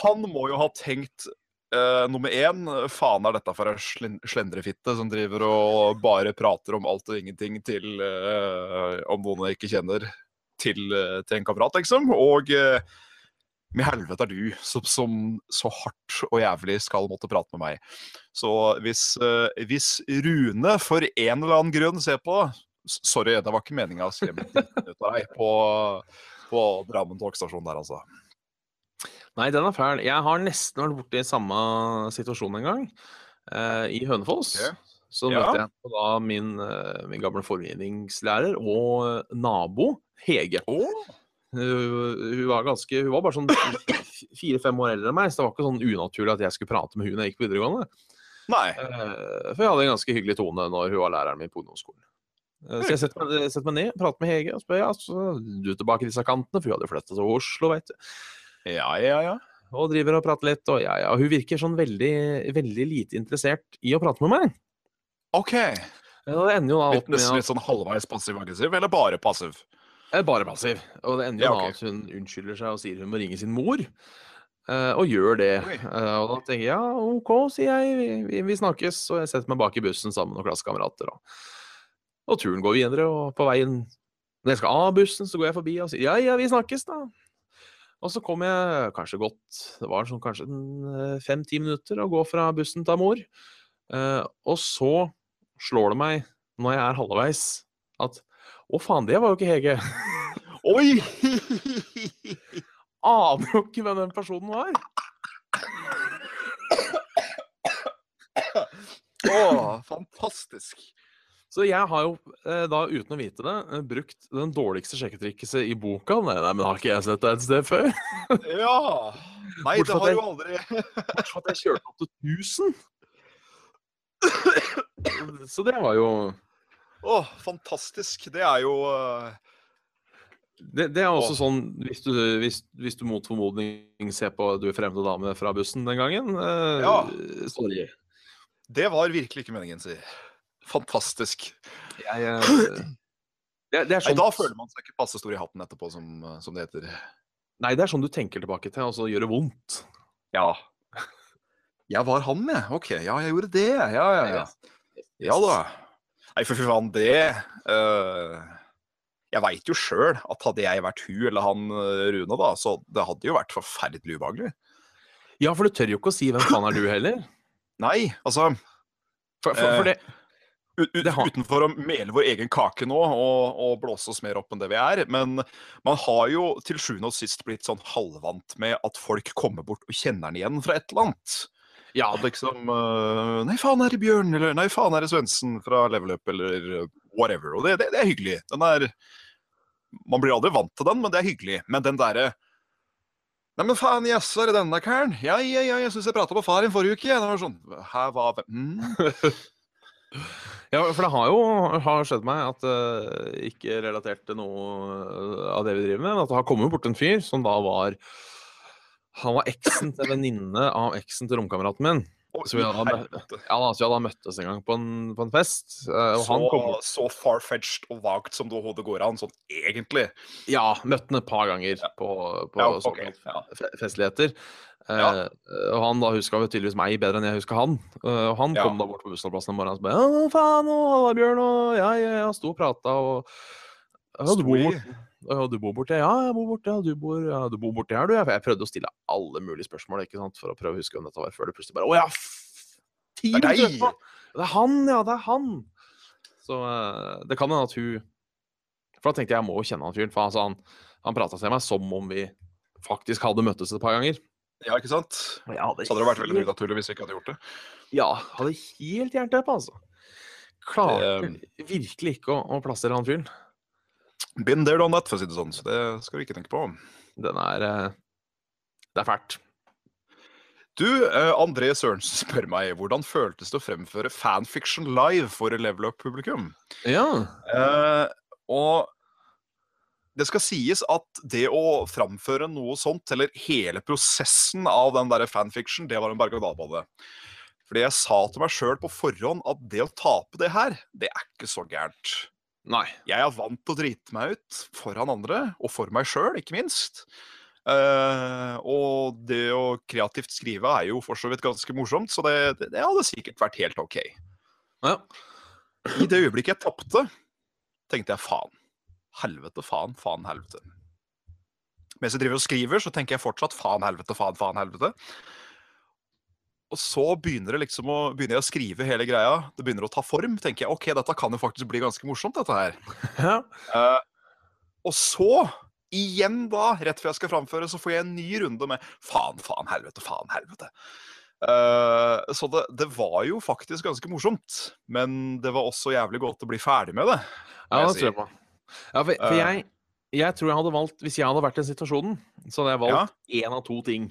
Han må jo ha tenkt eh, nummer én Faen er dette for ei slendrefitte som driver og bare prater om alt og ingenting til uh, om noen jeg ikke kjenner, til, uh, til en kamerat, liksom. Og med helvete er du som, som så hardt og jævlig skal måtte prate med meg. Så hvis, hvis Rune for en eller annen grunn ser på Sorry, det var ikke meninga å skremme dritten ut av deg på, på Drammen togstasjon der, altså. Nei, den er fæl. Jeg har nesten vært borti samme situasjon en gang. eh, I Hønefoss. Okay. Så Ja. møtte jeg da min, eh, min gamle foreningslærer og nabo Hege. Hun, hun var ganske Hun var bare sånn fire-fem år eldre enn meg, så det var ikke sånn unaturlig at jeg skulle prate med hun når jeg gikk på videregående. Nei. Eh, For jeg hadde en ganske hyggelig tone når hun var læreren min på ungdomsskolen. Eh, Så jeg setter meg, setter meg ned, prater med Hege og spør ja, så du tilbake til disse kantene, for hun hadde flytta til Oslo, veit du. Ja, ja, ja. Og driver og prater litt, og ja, ja. Hun virker sånn veldig, veldig lite interessert i å prate med meg. OK. Ja, Det ender jo da Litt, opp med at litt sånn halvveis passiv-aggressiv, eller bare passiv? Er bare passiv. Og det ender jo Ja, da at hun unnskylder seg og sier hun må ringe sin mor. eh, og gjør det. Okay. Eh, og da tenker jeg ja, OK, sier jeg, vi, vi, vi snakkes. Og jeg setter meg bak i bussen sammen med noen klassekamerater. Og, og turen går videre, og på veien Når jeg skal av bussen, så går jeg forbi og sier ja, ja, vi snakkes, da. Og så kom jeg kanskje godt Det var sånn kanskje fem-ti minutter å gå fra bussen til mor. Uh, og så slår det meg, når jeg er halvveis, at å faen, det var jo ikke Hege. <laughs> Oi! Aner jo ikke hvem den personen var. Å, fantastisk. Så jeg har jo eh, da, uten å vite det, eh, brukt den dårligste sjekketrikset i boka. Nei, nei, men har ikke jeg sett deg et sted før? <laughs> Ja. Nei, Bortsett det har jeg, jo aldri <laughs> Bortsett fra at jeg kjørte opp til 1000. Så det var jo Å, fantastisk. Det er jo eh, Det, det er også Åh. sånn, hvis du, hvis, hvis du mot formodning ser på Du er fremmed dame fra bussen den gangen eh, Ja. Sorry. Det var virkelig ikke meningen, si. Fantastisk. Jeg, eh, det, det er Nei, sånn da føler man seg ikke passe stor i hatten etterpå, som, eh, som det heter. Nei, det er sånn du tenker tilbake til, og så gjør det vondt. Ja. <laughs> Jeg var han, jeg. OK, ja, jeg gjorde det. Ja, ja, ja. Ja da. Nei, for faen, det uh, Jeg veit jo sjøl at hadde jeg vært hun eller han Rune, da, så det hadde jo vært forferdelig ubehagelig. Ja, for du tør jo ikke å si 'hvem faen er du' heller. Nei, altså For, for, for det, Utenfor å mele vår egen kake nå og, og blåse oss mer opp enn det vi er. Men man har jo til sjuende og sist blitt sånn halvvant med at folk kommer bort og kjenner den igjen fra et eller annet. ja, liksom eh, Nei, faen er det Bjørn, eller nei, faen er det Svendsen fra Level Up, eller whatever. Og det, det, det er hyggelig. Den er Man blir aldri vant til den, men det er hyggelig. Men den derre Nei, men faen, jaså, er det denne karen? Ja, ja, ja, jeg syns jeg prata med far i forrige uke. ja, Det var sånn Hæ, hva <laughs> mm. Ja, for det har jo har skjedd meg at eh, Ikke relatert til noe eh, av det vi driver med, men at det har kommet bort en fyr som da var Han var eksen til venninne av eksen til romkameraten min. Så vi hadde, ja, vi hadde møttes en gang på en, på en fest. eh, og så, han kom så far-fetched og vagt som det overhodet går an, sånn egentlig. Ja, møtte han et par ganger på, på Ja, okay. sånne festligheter. Ja. Eh, og han da huska tydeligvis meg bedre enn jeg huska han. Eh, og han kom da bort på bussholdeplassen en morgen og sa, «Å Ja, faen, og halla, Bjørn, og jeg, jeg, jeg sto og prata, og jeg du Ja, du bor borte? Ja, jeg bor borte. Ja, du bor, ja, du bor borte her, du? Jeg prøvde å stille alle mulige spørsmål ikke sant, for å prøve å huske hvem dette var, før du plutselig bare Å ja! Det er deg! Det er han, ja! Det er han! Så eh, det kan hende at hun For da tenkte jeg jeg må jo kjenne han fyren, for altså, han, han prata til meg som om vi faktisk hadde møttes et par ganger. Ja, ikke sant? Ja, hadde Så hadde det vært veldig helt- unaturlig hvis vi ikke hadde gjort det. Ja, hadde helt jernteppe, altså. Klarte Det- virkelig ikke å, å plassere han fyren. Been there, done that, for å si det sånn. Så det skal du ikke tenke på. Den er eh, Det er fælt. Du, eh, André Sørensen spør meg hvordan føltes det å fremføre fanfiction live for level up-publikum? Ja. Eh, og det skal sies at det å framføre noe sånt, eller hele prosessen av den der fanfiction, det var en berg-og-dal-bane. Fordi jeg sa til meg sjøl på forhånd at det å tape det her, det er ikke så gærent. Nei. Jeg er vant til å drite meg ut foran andre, og for meg sjøl, ikke minst. Uh, og det å kreativt skrive er jo for så vidt ganske morsomt, så det, det, det hadde sikkert vært helt OK. Ja. I det øyeblikket jeg tapte, tenkte jeg faen. Helvete, faen, faen, helvete. Mens jeg driver og skriver, så tenker jeg fortsatt faen, helvete, faen, faen, helvete. Og så begynner, det liksom å, begynner jeg å skrive hele greia. Det begynner å ta form. tenker jeg, ok, dette kan jo faktisk bli ganske morsomt, dette her. <laughs> ja. Uh, og så, igjen da, rett før jeg skal framføre, så får jeg en ny runde med faen, faen, helvete, faen, helvete. Uh, så det, det var jo faktisk ganske morsomt. Men det var også jævlig godt å bli ferdig med det. Ja, det tror jeg på. Ja, for, for Eh. jeg, jeg tror jeg hadde valgt Hvis jeg hadde vært i den situasjonen, så hadde jeg valgt én av to ting.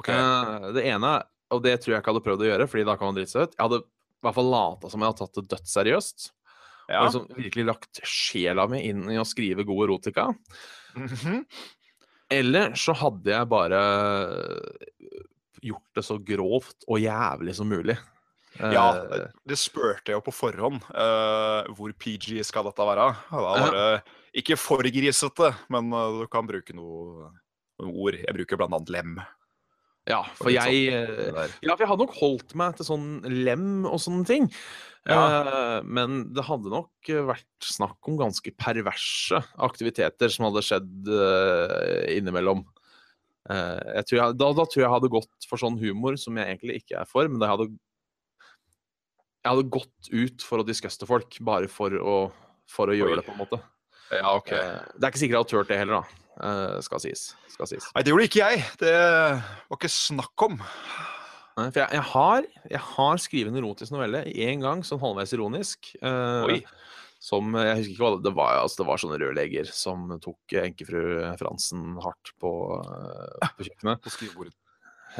Ok. Eh, det ene, og det tror jeg ikke hadde prøvd å gjøre, Fordi da kan man drite seg ut. Jeg hadde i hvert fall lata som jeg hadde tatt det dødsseriøst. Ja. Og liksom virkelig lagt sjela mi inn i å skrive god erotika. Mhm. Eller så hadde jeg bare gjort det så grovt og jævlig som mulig. Ja, Eh, det spurte jeg jo på forhånd. Uh, hvor PG skal dette være? Da var det ikke for grisete, men eh, du kan bruke noe, noen ord. Jeg bruker blant annet lem. Ja, for sånn, jeg det eh. Ja, for jeg hadde nok holdt meg til sånn lem og sånne ting. Eh, men det hadde nok eh, vært snakk om ganske perverse aktiviteter som hadde skjedd uh, innimellom. Uh, jeg tror jeg, da, da tror jeg jeg hadde gått for sånn humor som jeg egentlig ikke er for, men jeg hadde Jeg hadde gått ut for å diskuste folk, bare for å, for å gjøre Oi. det, på en måte. Ja, ok. Eh, det er ikke sikkert jeg hadde turt det heller, da. Eh, skal sies. Skal sies. Nei, det gjorde ikke jeg. Det var ikke snakk om. Nei, For jeg, jeg har, jeg har skrevet en erotisk novelle én gang, sånn halvveis ironisk. eh, Oi. Som Jeg husker ikke hva det, det var. Altså, det var sånne rørlegger som tok enkefru Fransen hardt på, eh, på kjøkkenet. På skrivebordet.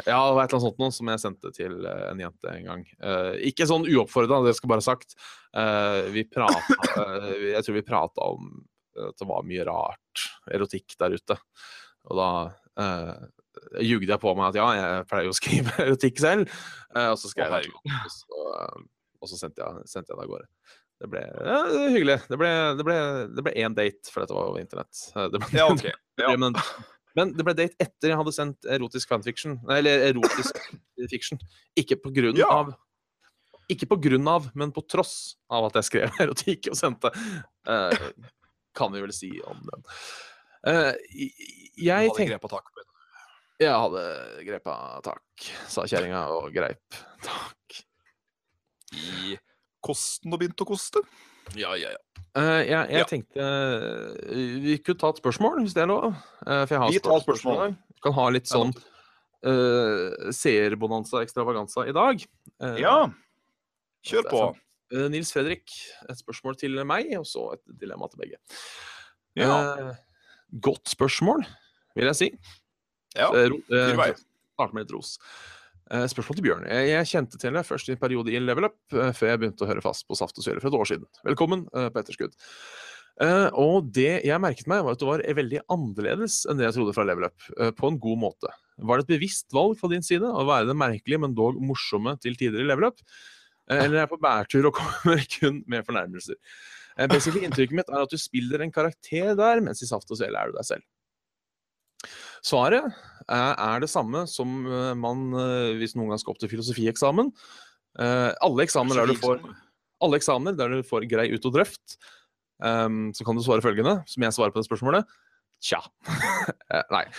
Ja, det var et eller annet sånt noe som jeg sendte til eh, en jente en gang. Eh, ikke sånn uoppfordra, det skal bare sagt. Eh, vi prata eh, Jeg tror vi prata om at det var mye rart erotikk der ute. Og da eh, jugde jeg på meg at ja, jeg pleier jo å skrive <laughs> erotikk selv. Eh, og så skrev jeg det, og så, eh, og så sendte jeg, sendte jeg det av gårde. Det ble ja, det hyggelig. Det ble, det, ble, det ble én date, for dette var over internett. Eh, Det ble, Ja, ok. ja. men, men det ble date etter jeg hadde sendt erotisk fanfiction. Nei, Eller erotisk <coughs> fiction. Ikke på grunn Ja. av Ikke på grunn av, men på tross av at jeg skrev <laughs> erotikk og sendte. Eh, kan vi vel si om den. Uh, jeg hadde grepa tak på. Jeg hadde grepa tak, sa kjerringa og greip tak. I kosten og begynte å koste. Ja, ja, ja. jeg, jeg Ja. tenkte uh, vi kunne ta et spørsmål, hvis det er lov. Uh, for jeg har Vi tar spørsmål. spørsmål. Vi. Kan ha litt sånn uh, seerbonanza ekstravaganza i dag. Ja, kjør på. Eh, Nils Fredrik, et spørsmål til meg, og så et dilemma til begge. Ja, Eh, godt spørsmål, vil jeg si. ja. Ro- eh, fyr i vei. Starte med litt ros. Eh, spørsmål til Bjørn. Jeg, jeg kjente til deg først i en periode i Level Up, eh, før jeg begynte å høre fast på Saft og Svele for et år siden. Velkommen på etterskudd. Og det jeg merket meg, var at du var veldig annerledes enn det jeg trodde fra Level Up, på en god måte. Var det et bevisst valg fra din side å være det merkelige, men dog morsomme til tider i Level Up? Eh, eller er på bærtur og <laughs> kommer kun med fornærmelser? Eh, basically, inntrykket mitt er at du spiller en karakter der, mens i Saft og Svele er du deg selv. Svaret er, det samme som eh, man, hvis noen gang skal opp til filosofieksamen. Alle eksamener der du får alle eksamener der du får grei ut og drøft, ehm, så kan du svare følgende, som jeg svarer på det spørsmålet. Tja. <laughs> Nei. <laughs>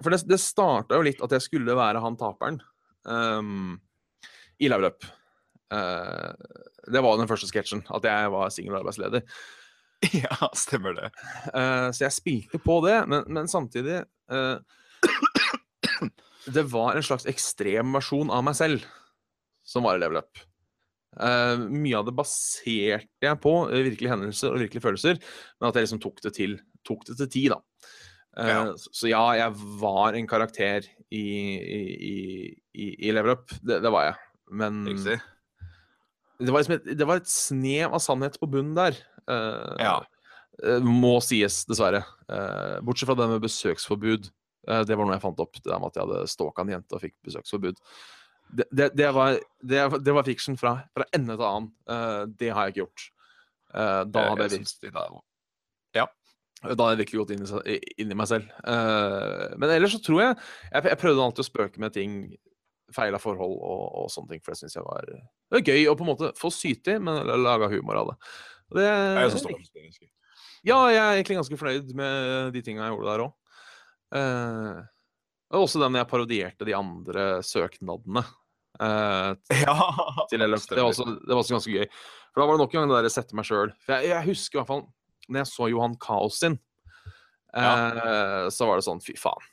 For det, det starta jo litt at jeg skulle være han taperen ehm, i Level Up. Eh, det var den første sketsjen, at jeg var singel arbeidsleder. <laughs> Ja, stemmer det. Uh, så jeg spilte på det, men, men samtidig uh, Det var en slags ekstrem versjon av meg selv som var i Level Up. Uh, mye av det baserte jeg på virkelige hendelser og virkelige følelser, men at jeg liksom tok det til, tok det til ti, da. Ja. så- ja, jeg var en karakter i, i, i, i, i Level Up. Det, det var jeg. Men Riktig. det var, liksom et, det var et snev av sannhet på bunnen der. Uh, Ja. eh, må sies, dessverre. Uh, bortsett fra det med besøksforbud. Uh, det var noe jeg fant opp, det der med at jeg hadde stalka en jente og fikk besøksforbud. Det, det, det, var, var fiction fra, fra ende til annen. Det har jeg ikke gjort. Da, hadde jeg, jeg vir- da hadde jeg virkelig gått inn i, inn i meg selv. Men ellers så tror jeg Jeg, jeg prøvde alltid å spøke med ting feila forhold og, og sånne ting, for det syns jeg var, det var gøy å på en måte få syte i, men laga humor av det. Det Jeg er så stolt ja, jeg er egentlig ganske fornøyd med de tinga jeg gjorde der òg. Eh, og også den jeg parodierte de andre søknadene. Uh, <laughs> Ja, til LF. Det det var også ganske gøy. For da var det nok en gang det der sette meg sjøl. Jeg, jeg husker i hvert fall når jeg så Johan Kaos sin, eh, så var det sånn fy faen.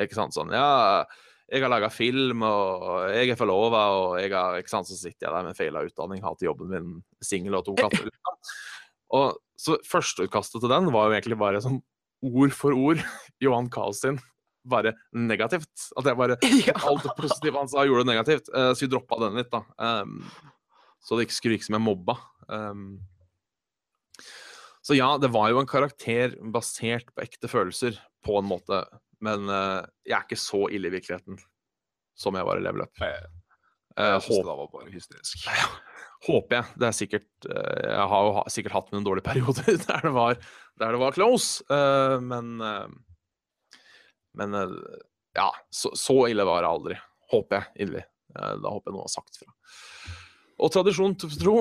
Ikke sant sånn Ja, jeg har laga film, og jeg er forlova, og jeg har Ikke sant, så sitter jeg der med feila utdanning, har til jobben min, singel og to <laughs> katter. Og så førsteutkastet til den var jo egentlig bare sånn ord for ord <laughs> Johan Kaos sin. Bare negativt. At jeg bare <laughs> Alt det positive han sa, gjorde det negativt. Eh, så vi droppa den litt, da. Um, så det ikke skulle virke som jeg mobba. Um, så ja, det var jo en karakter basert på ekte følelser, på en måte. Men uh, jeg er ikke så ille i virkeligheten som jeg var i level up. Jeg, Eh, jeg synes det var bare hysterisk. <laughs> håper jeg. Det er sikkert eh, Jeg har jo sikkert hatt mine dårlige perioder <laughs> der det var, der det var close, men Men ja, så, så ille var det aldri. Håper jeg inderlig. Da håper jeg noen har sagt fra. Og tradisjon tro,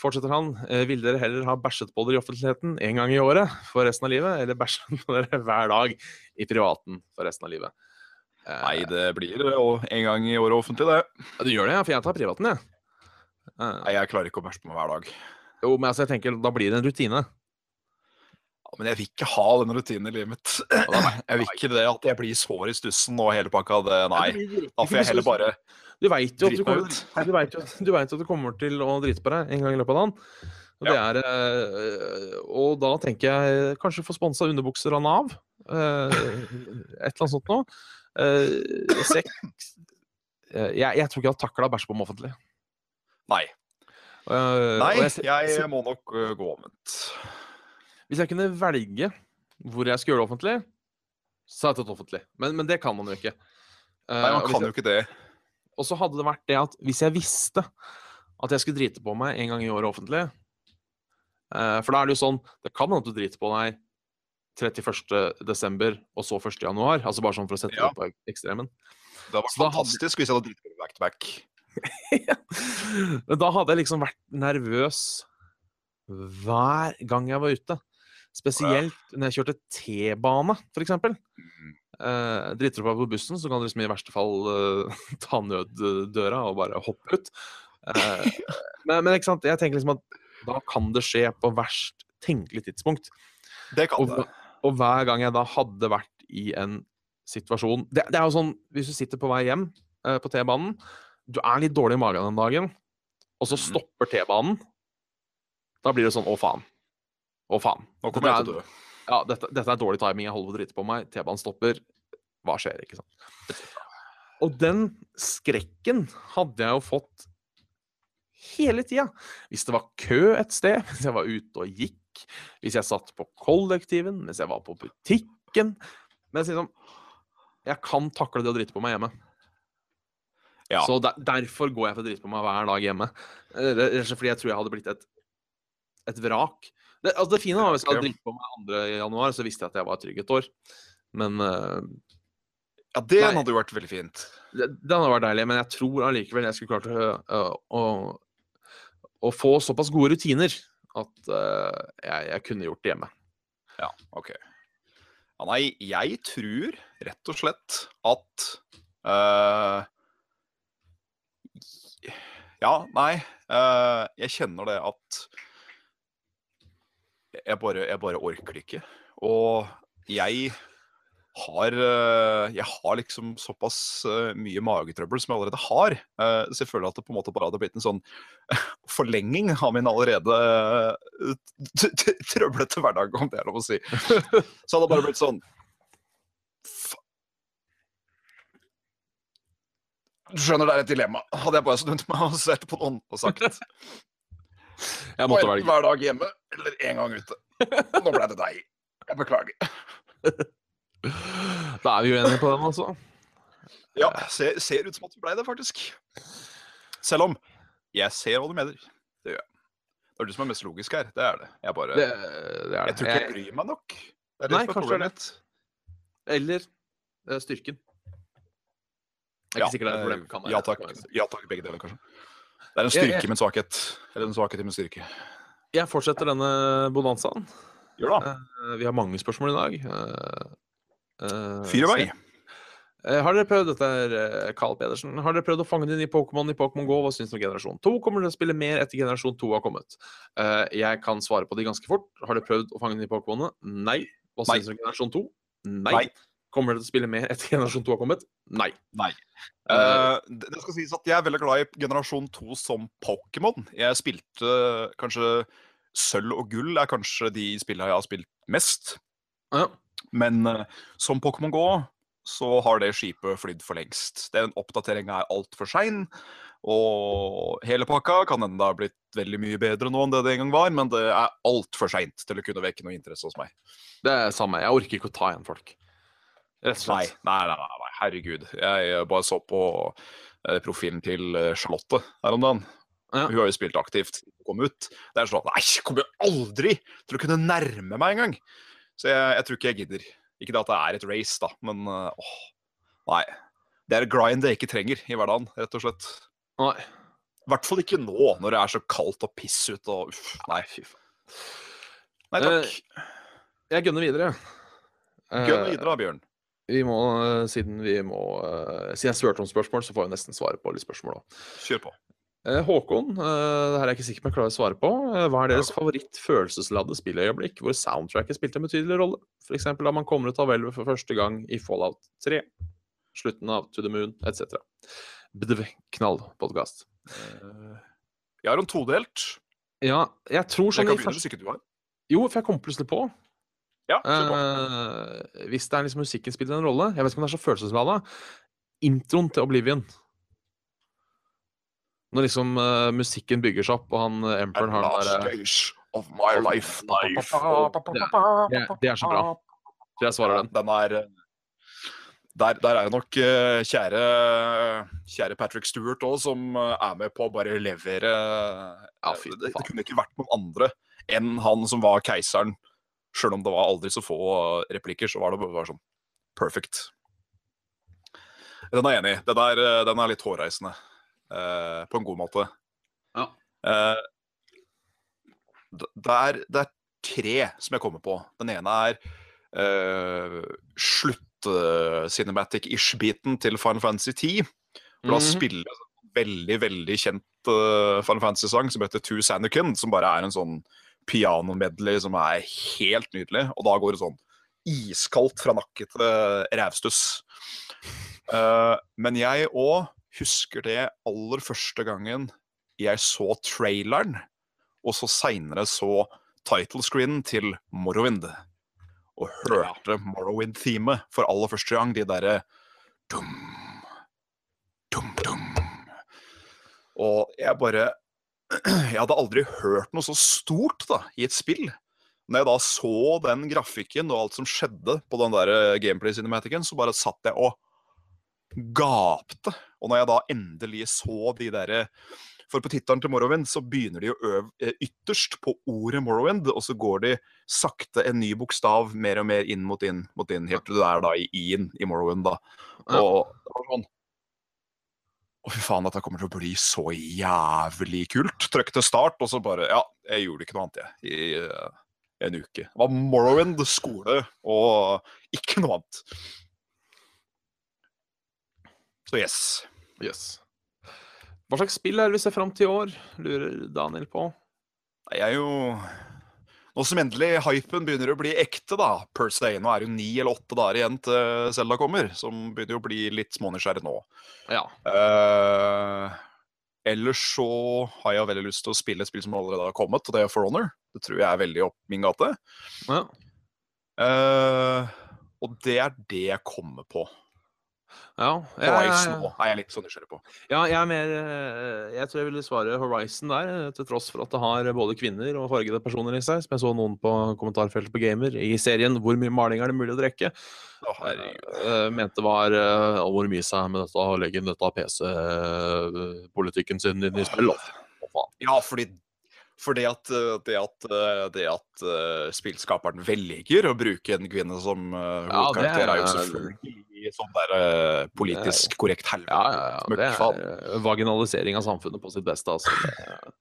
fortsetter han, ville vil dere heller ha bæsjet på dere i offentligheten en gang i året for resten av livet, eller bæsjet <laughs> på dere hver dag i privaten for resten av livet? Eh, Nei, det blir en gang i året offentlig, det. ja, Du gjør det, ja, for jeg tar privaten, jeg. Eh, Nei, jeg klarer ikke å bæsje på meg hver dag. Jo, men altså, jeg tenker, da blir det en rutine. Ja, men jeg vil ikke ha den rutinen i livet mitt. <laughs> Jeg vil ikke det at jeg blir sår i stussen og hele pakka. Det, nei, da får jeg heller bare Du veit jo, jo, at du kommer til å drite på deg en gang i løpet av dagen. Og, det er, eh, og da tenker jeg kanskje få sponsa underbukser av Nav. eh, et eller annet sånt noe. Eh, jeg, jeg tror ikke jeg har takla bæsj på meg offentlig. Nei. Nei, jeg jeg må nok gå omvendt. Hvis jeg kunne velge hvor jeg skulle gjøre det offentlig, så hadde jeg tatt offentlig. Men, men det kan man jo ikke. Nei, man kan jo ikke det. Og så hadde det vært det at hvis jeg visste at jeg skulle drite på meg en gang i året offentlig eh, For da er det jo sånn Det kan hende at du driter på deg 31. desember og så 1. januar. Altså bare sånn for å sette Ja. det på ekstremen. Det hadde vært Så da hadde- fantastisk hvis jeg hadde dritt på back to back. <laughs> Da hadde jeg liksom vært nervøs hver gang jeg var ute. Spesielt når jeg kjørte T-bane, f.eks. Uh, driter du på bussen, så kan du liksom i verste fall eh, <laughs> ta nøddøra og bare hoppe ut. Eh, <laughs> men, men ikke sant, jeg tenker liksom at da kan det skje på verst tenkelig tidspunkt. Det kan Og, det. og hver gang jeg da hadde vært i en situasjon Det, det er jo sånn hvis du sitter på vei hjem eh, på T-banen, du er litt dårlig i magen den dagen, og så Mhm. stopper T-banen. Da blir det sånn å faen. Å faen. Nå kommer jeg til å dø. Ja, dette, dette er dårlig timing, jeg holder på å drite på meg, T-banen stopper. Hva skjer, ikke sant? Og den skrekken hadde jeg jo fått hele tida. Hvis det var kø et sted, <laughs> hvis jeg var ute og gikk, hvis jeg satt på kollektiven, hvis jeg var på butikken Men liksom, jeg kan takle det å drite på meg hjemme. Ja. Så der, derfor går jeg for å drite på meg hver dag hjemme. Eh, Rett og slett fordi jeg tror jeg hadde blitt et, et vrak. Det, altså det fine var hvis jeg hadde dritt på meg 2. januar, så visste jeg at jeg var trygg et år. Men uh, Ja, det Nei. hadde jo vært veldig fint. det, det, hadde vært deilig. Men jeg tror allikevel jeg skulle klart å, å, å, å få såpass gode rutiner at uh, jeg, jeg kunne gjort det hjemme. Ja, OK. Ja, nei, jeg tror rett og slett at uh, Ja, nei. Uh, jeg kjenner det at jeg bare, jeg bare orker det ikke. Og jeg har øh, Jeg har liksom såpass øh, mye magetrøbbel som jeg allerede har. øh, så jeg føler at det på en måte bare hadde blitt en sånn <laughs> forlenging av min allerede trøblete hverdag, om det er lov å si. <laughs> Så hadde det bare blitt sånn Du skjønner det er et dilemma. Hadde jeg bare snudd meg og sett på noen og sagt Jeg måtte «Enten velge. hver dag hjemme eller en gang ute. Nå ble det deg. Jeg beklager. <laughs> Da er vi uenige på den, altså. Ja, ser, ser ut som at vi ble det, faktisk. Selv om jeg ser hva du mener. Det gjør jeg. Det er du som er mest logisk her. Det er det. Jeg bare Det, det er Jeg tror ikke jeg bryr meg nok. Det er det Nei, som er problemet mitt. Eller eh, styrken. Jeg er ikke sikker det er et problem. Kan være- ja takk. Ja takk, begge deler, kanskje. Det er en styrke i min svakhet. Eller en svakhet med en styrke. Jeg fortsetter denne bonanzaen. Gjør det. Eh, Vi har mange spørsmål i dag. Fyr i vei. Har dere prøvd dette er eh, Carl Pedersen, har dere prøvd å fange inn i Pokémon i Pokémon GO? Hva syns dere om generasjon 2? Kommer dere til å spille mer etter generasjon 2 har kommet? Eh, jeg kan svare på de ganske fort. Har dere prøvd å fange inn i Pokémonene? Nei. Hva syns dere om generasjon 2? Nei. Nei. Kommer dere til å spille mer etter generasjon 2 har kommet? Nei. Nei. Det det skal sies at jeg er veldig glad i generasjon 2 som Pokémon. Jeg spilte kanskje Sølv og gull er kanskje de spillene jeg har spilt mest. ja. Men uh, som Pokémon Go så har det skipet flydd for lengst. Den oppdateringa er altfor sein. Og hele pakka kan hende det har blitt veldig mye bedre nå enn det det en gang var, men det er altfor seint til å kunne vekke noe interesse hos meg. Det er samme. Jeg orker ikke å ta igjen folk. Rett og slett. nei, nei, nei, nei herregud. Jeg bare så på eh, profilen til eh, Charlotte her om dagen. Ja. Hun har jo spilt aktivt kom ut. Det er sånn Nei, jeg kommer jo aldri til å kunne nærme meg engang! Så jeg, jeg tror ikke jeg gidder. Ikke det at det er et race, da, men eh, åh, nei. Det er et grind jeg ikke trenger i hverdagen, rett og slett. Nei. I hvert fall ikke nå, når det er så kaldt og piss ute og uff. Nei, fy faen. Nei takk. Jeg gønner videre. Gønn Eh, videre, da, Bjørn. Vi må, eh, siden vi må eh, Siden jeg spurte om spørsmål, så får jeg nesten svare på litt spørsmål òg. Kjør på. Eh, Håkon, det her er jeg ikke sikker på jeg klarer å svare på. Hva er deres favoritt-følelsesladde spilløyeblikk hvor soundtracket spilte en betydelig rolle? F.eks. da man kommer ut av hvelvet for første gang i Fallout 3, slutten av To the Moon etc. Bdv, knallpodkast. Jeg har en todelt. Ja, jeg tror Jeg sånn kan i begynne hvis ikke du har. Jo, for jeg kom plutselig på. Ja. Eh, hvis det er liksom musikken spiller en rolle Jeg vet ikke om det er så følelseslada. Introen til Oblivion. Når liksom uh, musikken bygger seg opp, og han uh, Emperoren har den derre days of my life. det, det er så bra. Så jeg svarer den. Den er eh, der, der er jo nok uh, kjære, kjære Patrick Stewart òg, som eh, er med på å bare levere Ja, det, det kunne ikke vært noen andre enn han som var keiseren. Sjøl om det var aldri så få eh, replikker, så var det bare sånn perfect. Den er jeg enig i. Den, er, eh, den er litt hårreisende. eh, på en god måte. Ja. Eh, det, er, det er tre som jeg kommer på. Den ene er uh, slutt-cinematic-ish-biten til Final Fantasy 10. For da -hmm. spiller en veldig, veldig kjent uh, Final Fantasy-sang som heter Two Sandican, som bare er en sånn piano-medley som er helt nydelig. Og da går det sånn iskaldt fra nakke til rævstuss. Eh, men jeg òg husker det aller første gangen jeg så traileren, og så seinere så title screenen til Morrowind. Og hørte Morrowind-teamet for aller første gang. De derre dum, dum, dum. Og jeg bare <clears throat> Jeg hadde aldri hørt noe så stort da, i et spill. Når jeg da så den grafikken og alt som skjedde på den der gameplay-cinematicen, så bare satt jeg og gapte. Og når jeg da endelig så de derre For på tittelen til Morrowind så begynner de å øv eh, ytterst på ordet Morrowind, og så går de sakte en ny bokstav mer og mer inn mot inn, mot inn helt til du er da i i-en i Morrowind, da. Og det var sånn Å, fy faen, dette kommer til å bli så jævlig kult. Trykk til start, og så bare Ja, jeg gjorde ikke noe annet, jeg. I uh, en uke. Det var Morrowind, skole og ikke noe annet. Så yes. Yes. Hva slags spill er det vi ser fram til i år, lurer Daniel på. Jeg er jo Nå som endelig hypen begynner å bli ekte, da, per se. Nå er det jo ni eller åtte dager igjen til Selda kommer, som begynner å bli litt smånysgjerrig nå. Ja. Uh, ellers så har jeg veldig lyst til å spille et spill som allerede har kommet, og det er For Honor. Det tror jeg er veldig opp min gate. ja. Uh, og det er det jeg kommer på. Ja, Horizon jeg, er jeg litt sånn nysgjerrig på. ja, jeg er mer eh, Jeg tror jeg ville svare Horizon der, eh, til tross for at det har både kvinner og fargede personer i seg, som jeg så noen på kommentarfeltet på Gamer i serien 'Hvor mye maling er det mulig å drikke?' Oh, jeg Eh, mente var uh, hvor mye seg med dette å legge dette PC-politikken sin inn i spill. Oh, faen. Ja, fordi, at, eh, det at, eh, det at uh, spillskaperen velger å bruke en kvinne som uh, Ja, hovedkarakter, det er jo er- selvfølgelig sånn der uh, politisk korrekt helvete. Ja, ja, ja. Det Møkkfaen. er vaginalisering av samfunnet på sitt beste. Altså. Det,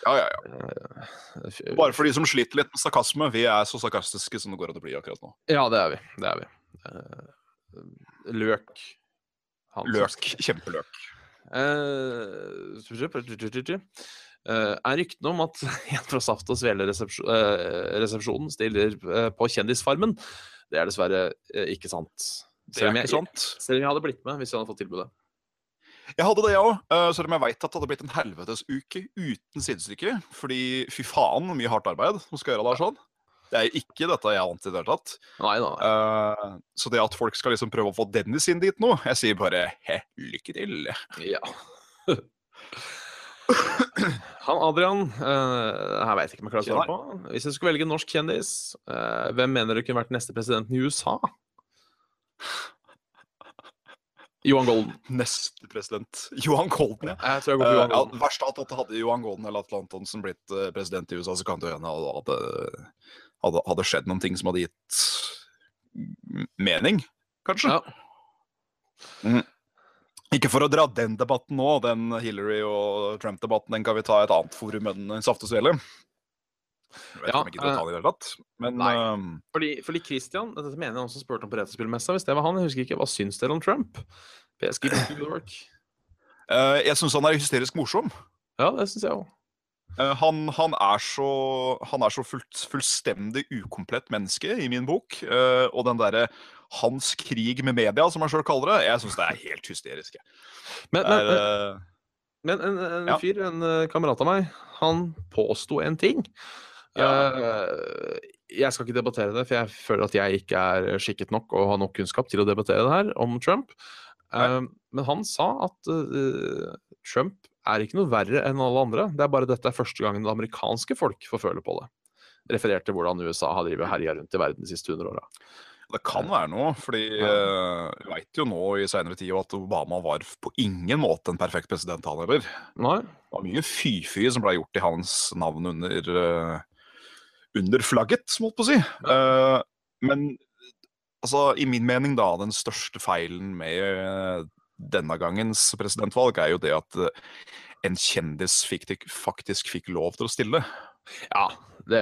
Ja, ja, ja. Bare for de som sliter litt med sarkasme. Vi er så sarkastiske som det går an å bli akkurat nå. Ja, det er vi. Det er vi. Løk. Han Løk. Kjempeløk. Eh, er ryktene om at <laughs> en fra Saft og Svele-resepsjonen stiller eh, på Kjendisfarmen. Det er dessverre eh, ikke sant. Er om jeg, ikke sant. Selv om jeg hadde blitt med hvis jeg hadde fått tilbudet. Jeg hadde det, jeg òg. Selv om jeg veit at det hadde blitt en helvetesuke uten sidestykke. Fordi fy faen, mye hardt arbeid som skal gjøre det sånn. Det er ikke dette jeg er vant til i det hele tatt. Nei da. Uh, så det at folk skal liksom prøve å få Dennis inn dit nå, jeg sier bare he, lykke til. Ja. <laughs> Han Adrian, uh, her veit jeg ikke om jeg klarer å svare på. Hvis jeg skulle velge en norsk kjendis, uh, hvem mener du kunne vært neste presidenten i USA? Johan Golden. Neste president. <laughs> Johan Golden, ja. Jeg tror jeg går for Eh, Johan ja, Golden. verst av alt hadde Johan Golden eller Atle Antonsen blitt president i USA, så kan det hende at det hadde, hadde skjedd noen ting som hadde gitt mening, kanskje. Ja. Ikke for å dra den debatten nå, den Hillary og Trump-debatten, den kan vi ta i et annet forum enn Saft og Svele. Jeg vet ikke Ja, om jeg ta det i det hele tatt. Men nei. ehm, Fordi, fordi Christian, dette mener jeg han som spurte om på Retrospillmessa, hvis det var han, jeg husker ikke, hva syns dere om Trump? PS keep up the <clears throat> good work. Uh, jeg syns han er hysterisk morsom. Ja, det syns jeg òg. Uh, han, han er så, han er så fullt, fullstendig ukomplett menneske i min bok. Uh, og den derre hans krig med media, som han sjøl kaller det, jeg syns det er helt hysterisk. Men, men, er, men, men en, en Ja. fyr, en eh, kamerat av meg, han påsto en ting. Ja. jeg skal ikke debattere det, for jeg føler at jeg ikke er skikket nok og har nok kunnskap til å debattere det her om Trump. Nei. men han sa at eh, Trump er ikke noe verre enn alle andre. Det er bare dette er første gangen det amerikanske folk får føle på det. Referert til hvordan USA har drevet herja rundt i verden de siste 100 åra. Det kan være noe, fordi Ja. eh, vi veit jo nå i seinere tid at Obama var på ingen måte en perfekt president, han heller. Det var mye fy-fy som ble gjort i hans navn under, eh, under flagget, måtte på å si. Eh, men altså, i min mening, da, den største feilen med denne gangens presidentvalg er jo det at en kjendis fikk, faktisk fikk lov til å stille. Ja, det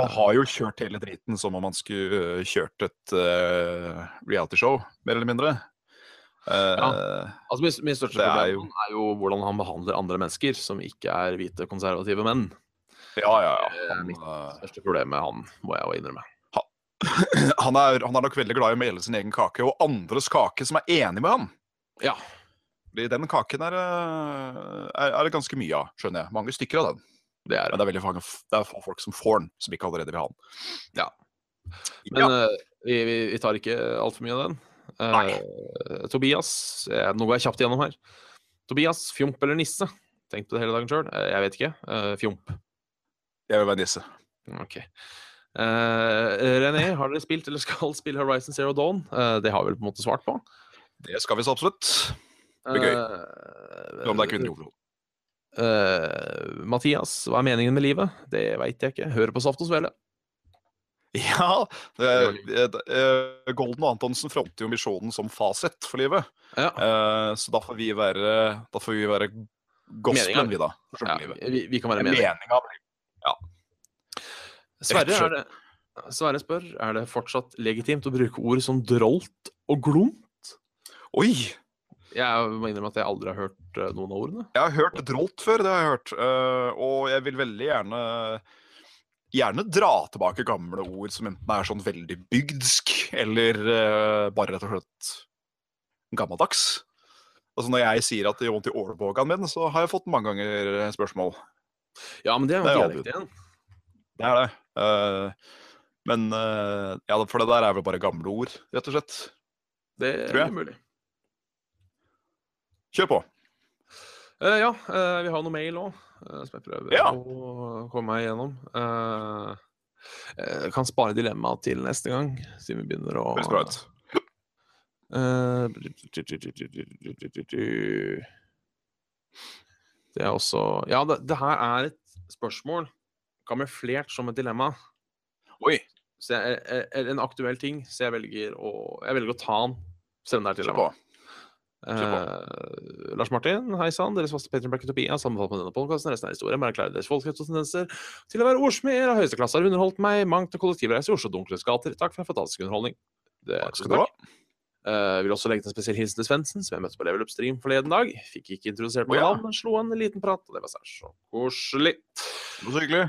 Han har jo kjørt hele driten som om han skulle øh, kjørt et uh, realityshow, mer eller mindre. Ja, Altså, min, min største problem er jo- er jo hvordan han behandler andre mennesker som ikke er hvite, konservative menn. ja, ja, ja. Det Han, mitt øh, største problem med han, må jeg jo innrømme. <clears throat> han, er, han er nok veldig glad i å mele sin egen kake, og andres kake som er enig med han. Ja. Den kaken er, øh, er, er det ganske mye av, skjønner jeg. Mange stykker av den. Det er Men det er veldig mange, det er få folk som får den, som ikke allerede vil ha den. Ja. Men ja. eh, vi, vi, vi tar ikke altfor mye av den. Eh, Tobias eh, Nå går jeg kjapt gjennom her. Tobias, fjomp eller nisse? Tenk på det hele dagen sjøl. jeg vet ikke. Uh, fjomp. Jeg vil være nisse. Ok. Uh, René, har dere spilt eller skal spille Horizon Zero Dawn? Uh, det har vi vel på en måte svart på. Det skal vi så absolutt. Det blir gøy. Om det er kvinner i hovedrollen. Eh, Mathias, hva er meningen med livet? Det veit jeg ikke. Hør på Saft og Svele. Ja, det, eh, Golden og Antonsen fronter jo misjonen som fasit for livet. Ja. Eh, så da får vi være, da får vi være gospelen, vi, da. Ja, vi, vi kan være Meninga Ja. Sverre, er det, Sverre spør er det fortsatt legitimt å bruke ord som drolt og glomt. Oi! Jeg må innrømme at jeg aldri har hørt eh, noen av ordene. Jeg har hørt drolt før, det har jeg hørt. eh, og jeg vil veldig gjerne Gjerne dra tilbake gamle ord som enten er sånn veldig bygdsk, eller eh, bare rett og slett gammeldags. Altså Når jeg sier at det gjør vondt i ålbågan min, så har jeg fått mange ganger spørsmål. Ja, men det er jo dialekt igjen. Det er det. Uh, men uh, ja, for det der er vel bare gamle ord, rett og slett. Det er mulig. Kjør på. Uh, ja, uh, vi har noe mail òg, som jeg prøver Ja. å komme meg igjennom. Eh, jeg kan spare dilemmaet til neste gang, siden vi begynner å. Eh, Det er også Ja, det, det her er et spørsmål kamuflert som et dilemma. Oi, jeg, en aktuell ting, så jeg velger å, jeg velger å ta den, selv om det er et dilemma. Eh, Lars Martin, hei sann. Deres faste Patreon Black Utopia sammenfalt med denne podkasten. Resten er historie. Erklærer deres folkelighet og tendenser til å være ordsmeder av høyeste klasse. Har underholdt meg mangt til kollektivreise i Oslo Dunkles gater. Takk for en fantastisk underholdning. Det, Takk skal du ha. Uh, vil også legge til en spesiell hilsen til Svendsen, som jeg møtte på Level Up Stream forleden dag. Fikk ikke introdusert meg oh, ja. navn, men slo en liten prat, og det var så koselig. Det var Så hyggelig.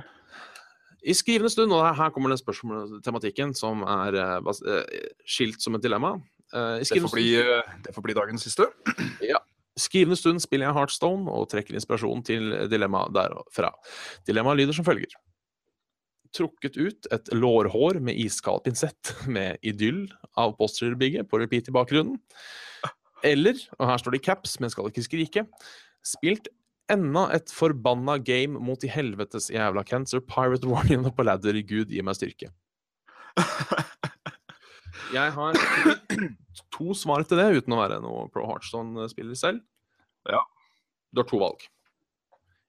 I skrivende stund, og her- kommer den spørsmålstematikken som er uh, skilt som et dilemma. Eh, I Det får bli, eh, det får bli dagens siste. <clears throat> Skrivende stund spiller jeg Heartstone og trekker inspirasjon til dilemmaet derfra. Dilemmaet lyder som følger. Trukket ut et lårhår med iskald pinsett med idyll av Posterbygget på repeat i bakgrunnen. Eller, og her står det i caps, men skal ikke skrike, spilt enda et forbanna game mot de helvetes jævla cancer pirate warriorene på ladder. Gud gi meg styrke. <laughs> Jeg har <clears throat> to svar til det, uten å være noe Pro Heartstone-spiller selv. Ja. Du har to valg.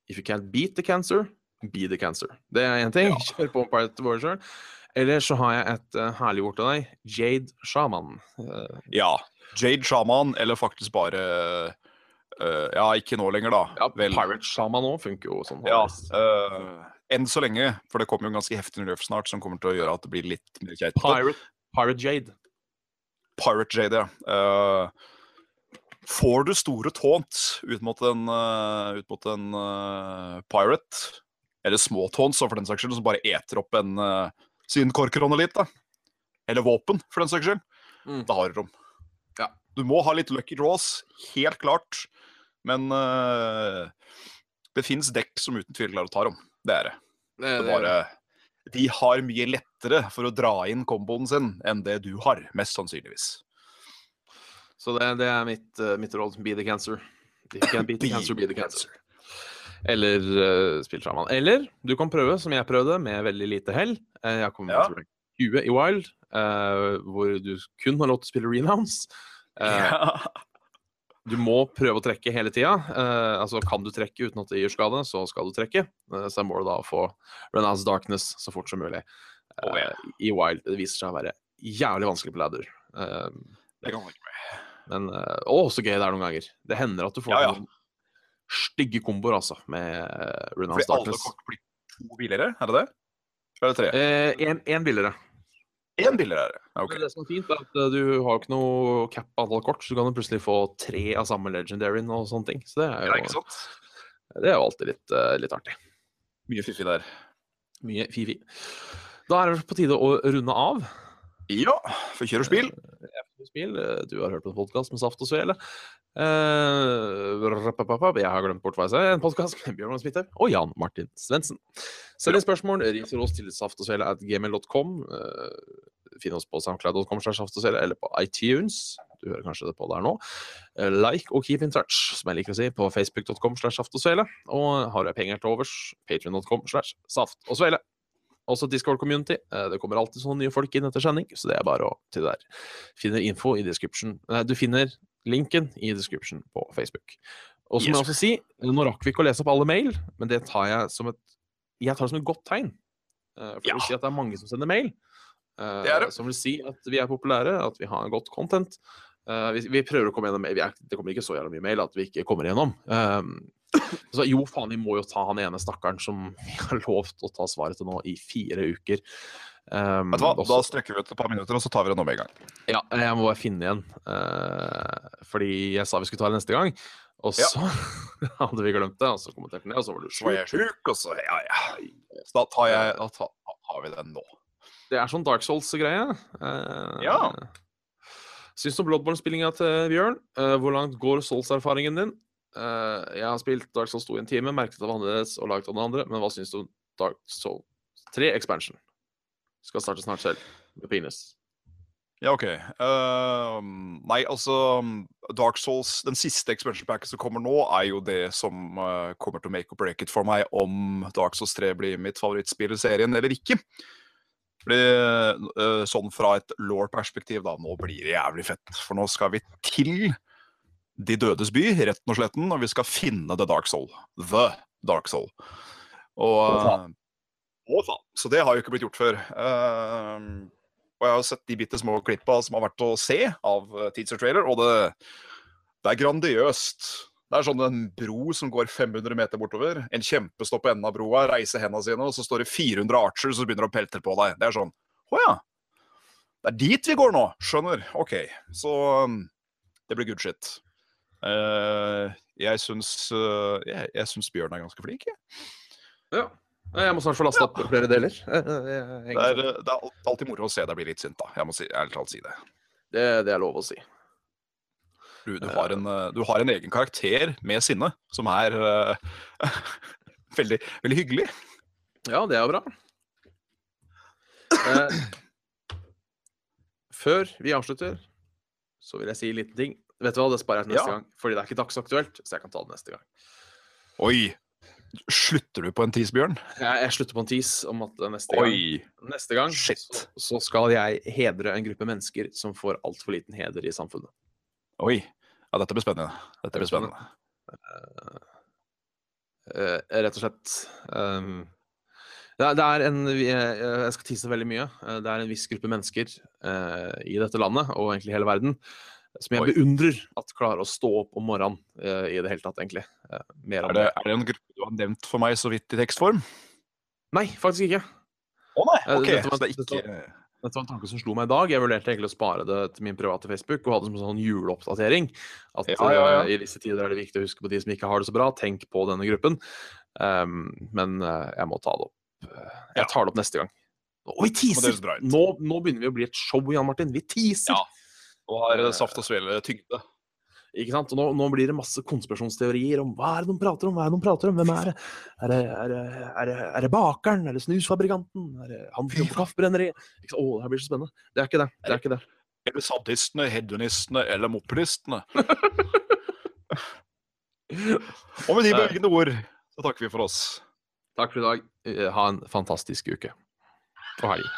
If you can't beat the cancer, be the cancer. Det er én ting. <laughs> Kjør på Pirate Warrior. Eller så har jeg et uh, herlig ord til deg. Jade Shaman. Uh, Ja. Jade Shaman, eller faktisk bare uh, Ja, ikke nå lenger, da. ja, Vel, Pirate Shaman òg funker jo sånn. Ja, enn så lenge, for det kommer jo en ganske heftig nerf snart som kommer til å gjøre at det blir litt mer keitete. Pirate, Pirate Jade. Pirate Jade, ja. Eh, får du store tånt ut mot en, eh, ut mot en eh, pirate, eller små taunts for den saks skyld, som bare eter opp en uh, sin korkeronelit. Eller våpen, for den saks skyld. Mm. Da har du rom. Ja. Du må ha litt lucky draws, helt klart. Men uh, det fins dekk som uten tvil klarer å ta dem. Det er det. Det, Det det, er bare, de har mye lettere for å dra inn komboen sin enn det du har, mest sannsynligvis. så det, det er mitt, uh, mitt råd. Be the cancer. Be the cancer, be the cancer. Eller uh, spill Shaman. Eller du kan prøve, som jeg prøvde, med veldig lite hell. Uh, jeg kom Ja. til rank 20 i Wild, uh, hvor du kun har lov til å spille renounce. Eh, Du må prøve å trekke hele tida. Eh, altså, kan du trekke uten at det gir skade, så skal du trekke. Eh, så er målet da å få Renance Darkness så fort som mulig eh, oh, yeah. i Wild. Det viser seg å være jævlig vanskelig på ladder. Eh, Det kan man ikke med. men eh, Å, så gøy det er noen ganger. Det hender at du får Ja, ja. stygge komboer, altså, med Renance Darkness. Fordi alle kort blir to billigere, er det det? Eller er tre? Én billigere. Én billigere er det. Ja, som er fint, er at eh, du har ikke noe cap antall kort, så du kan plutselig få tre av samme legendaryen og sånne ting. Så det er Ja, jo, ikke sant? det er jo alltid litt, eh, litt artig. Mye fifi der. Mye fifi. Da er det på tide å runde av. Ja, for kjør og spill. Spill. Eh, Du har hørt på en podkast med Saft og Svele. Eh, jeg har glemt bort hva jeg sa. En podkast med Bjørn Smithaug og Jan Martin Svendsen. Send inn spørsmål, Ring til oss til saftogsvele at gmail.com. Uh, Finn oss på soundcloud.com eller på iTunes. Du hører kanskje det på der nå. Eh, like og keep in touch, som jeg liker å si, på facebook.com slash saft Og har jeg penger til overs, patrion.com slash saft og svele. Også Discord community. Eh, Det kommer alltid sånne nye folk inn etter sending, så det er bare å til der. Finner info i description. Du finner linken i description på Facebook. Og så må Yes, jeg også si, nå rakk vi ikke å lese opp alle mail, men det tar jeg som et jeg tar det som et godt tegn. Eh, For det vil si at det er mange som sender mail. eh, Det det. Som vil si at vi er populære, at vi har godt content. Vi, vi prøver å komme gjennom mail. Det kommer ikke så jævla mye mail at vi ikke kommer gjennom. Så jo, faen, vi må jo ta han ene stakkaren som vi har lovt å ta svaret til nå i fire uker. Um, Vet du hva, også- Da strekker vi ut et par minutter, og så tar vi det nå med en gang. ja, jeg må bare finne igjen. Uh, fordi jeg sa vi skulle ta det neste gang. Og Ja. så <laughs> hadde vi glemt det, og så kommenterte den og så var du sjuk. og så Ja, ja. Så da tar, jeg, da tar, da tar vi den nå. Det er sånn Dark Souls-greie. Uh, Ja. Syns du om Bloodborne-spillinga til Bjørn? Uh, hvor langt går Souls-erfaringen din? Eh, jeg har spilt Dark Souls 2 i en time, merket det var annerledes og laget av den andre, men hva syns du om Dark Souls 3 Expansion? Skal starte snart selv, med penis. Ja, OK. Uh, nei, altså Dark Souls, den siste expansion packen som kommer nå, er jo det som uh, kommer til å make or break it for meg om Dark Souls 3 blir mitt favorittspill i serien eller ikke. Fordi, uh, sånn fra et law-perspektiv, da, nå blir det jævlig fett. For nå skal vi til De dødes by, retten og sletten, og vi skal finne The Dark Soul. The Dark Soul. Og Å, faen. Å, faen. Så det har jo ikke blitt gjort før. Uh, og jeg har sett de bitte små klippa som har vært å se av uh, teaser trailer, og det, det er grandiøst. Det er sånn en bro som går 500 meter bortover. En kjempestopp på enden av broa, reiser hendene sine, og så står det 400 archers som begynner å pelte på deg. Det er sånn Å ja. Det er dit vi går nå. Skjønner. OK. Så um, det blir good shit. Eh, jeg syns uh, jeg, jeg syns Bjørn er ganske flink, jeg. Ja. Jeg må snart få lasta opp flere deler. Eh, eh, Det er, uh, det er alltid moro å se deg bli litt sint, da. Jeg må si, ærlig talt si det. Det, det er lov å si. Du, du, har en, uh, du har en egen karakter med sinne som er uh, <laughs> veldig, veldig hyggelig. Ja, det er bra. Eh, før vi avslutter, så vil jeg si en liten ting. Vet du hva, det sparer jeg til neste Ja. gang, fordi det er ikke dagsaktuelt, så jeg kan ta det neste gang. Oi! Slutter du på en tisbjørn? Jeg, jeg slutter på en tis om at neste gang, neste gang Shit. så, så skal jeg hedre en gruppe mennesker som får altfor liten heder i samfunnet. Oi. Ja, dette blir spennende. Dette blir spennende. Uh, rett og slett um, Det er, det er en eh, Jeg skal tise veldig mye. Eh, Det er en viss gruppe mennesker uh, i dette landet, og egentlig hele verden, som jeg Oi. beundrer at klarer å stå opp om morgenen uh, i det hele tatt, egentlig. Uh, mer Er det, er det en gruppe du har nevnt for meg så vidt i tekstform? Nei, faktisk ikke. Å nei, Eh, ok. dette var- det dette ikke Dette var en tanke som slo meg i dag. Jeg vurderte egentlig å spare det til min private Facebook og ha det som en sånn juleoppdatering. At Ja, ja, ja. Uh, i disse tider er det viktig å huske på de som ikke har det så bra. Tenk på denne gruppen. Um, men jeg må ta det opp. Jeg tar det opp neste gang. Og vi teaser! Nå, nå begynner vi å bli et show, Jan Martin. Vi teaser! Og har eh, saft og svele tyngde. Ikke sant? Og nå, nå blir det masse konspirasjonsteorier om hva er det de prater om? Hva er det de prater om? Hvem er det? Er det, er det, er det, er det bakeren? Er det snusfabrikanten? Er det han som jobber på kaffebrenneriet? Å, det her blir så spennende. Det er ikke det. Det er ikke det. Er det sadistene, hedonistene eller mopedistene? <laughs> Og med de bølgende ord så takker vi for oss. Takk for i dag. Eh, Ha en fantastisk uke. Og helg.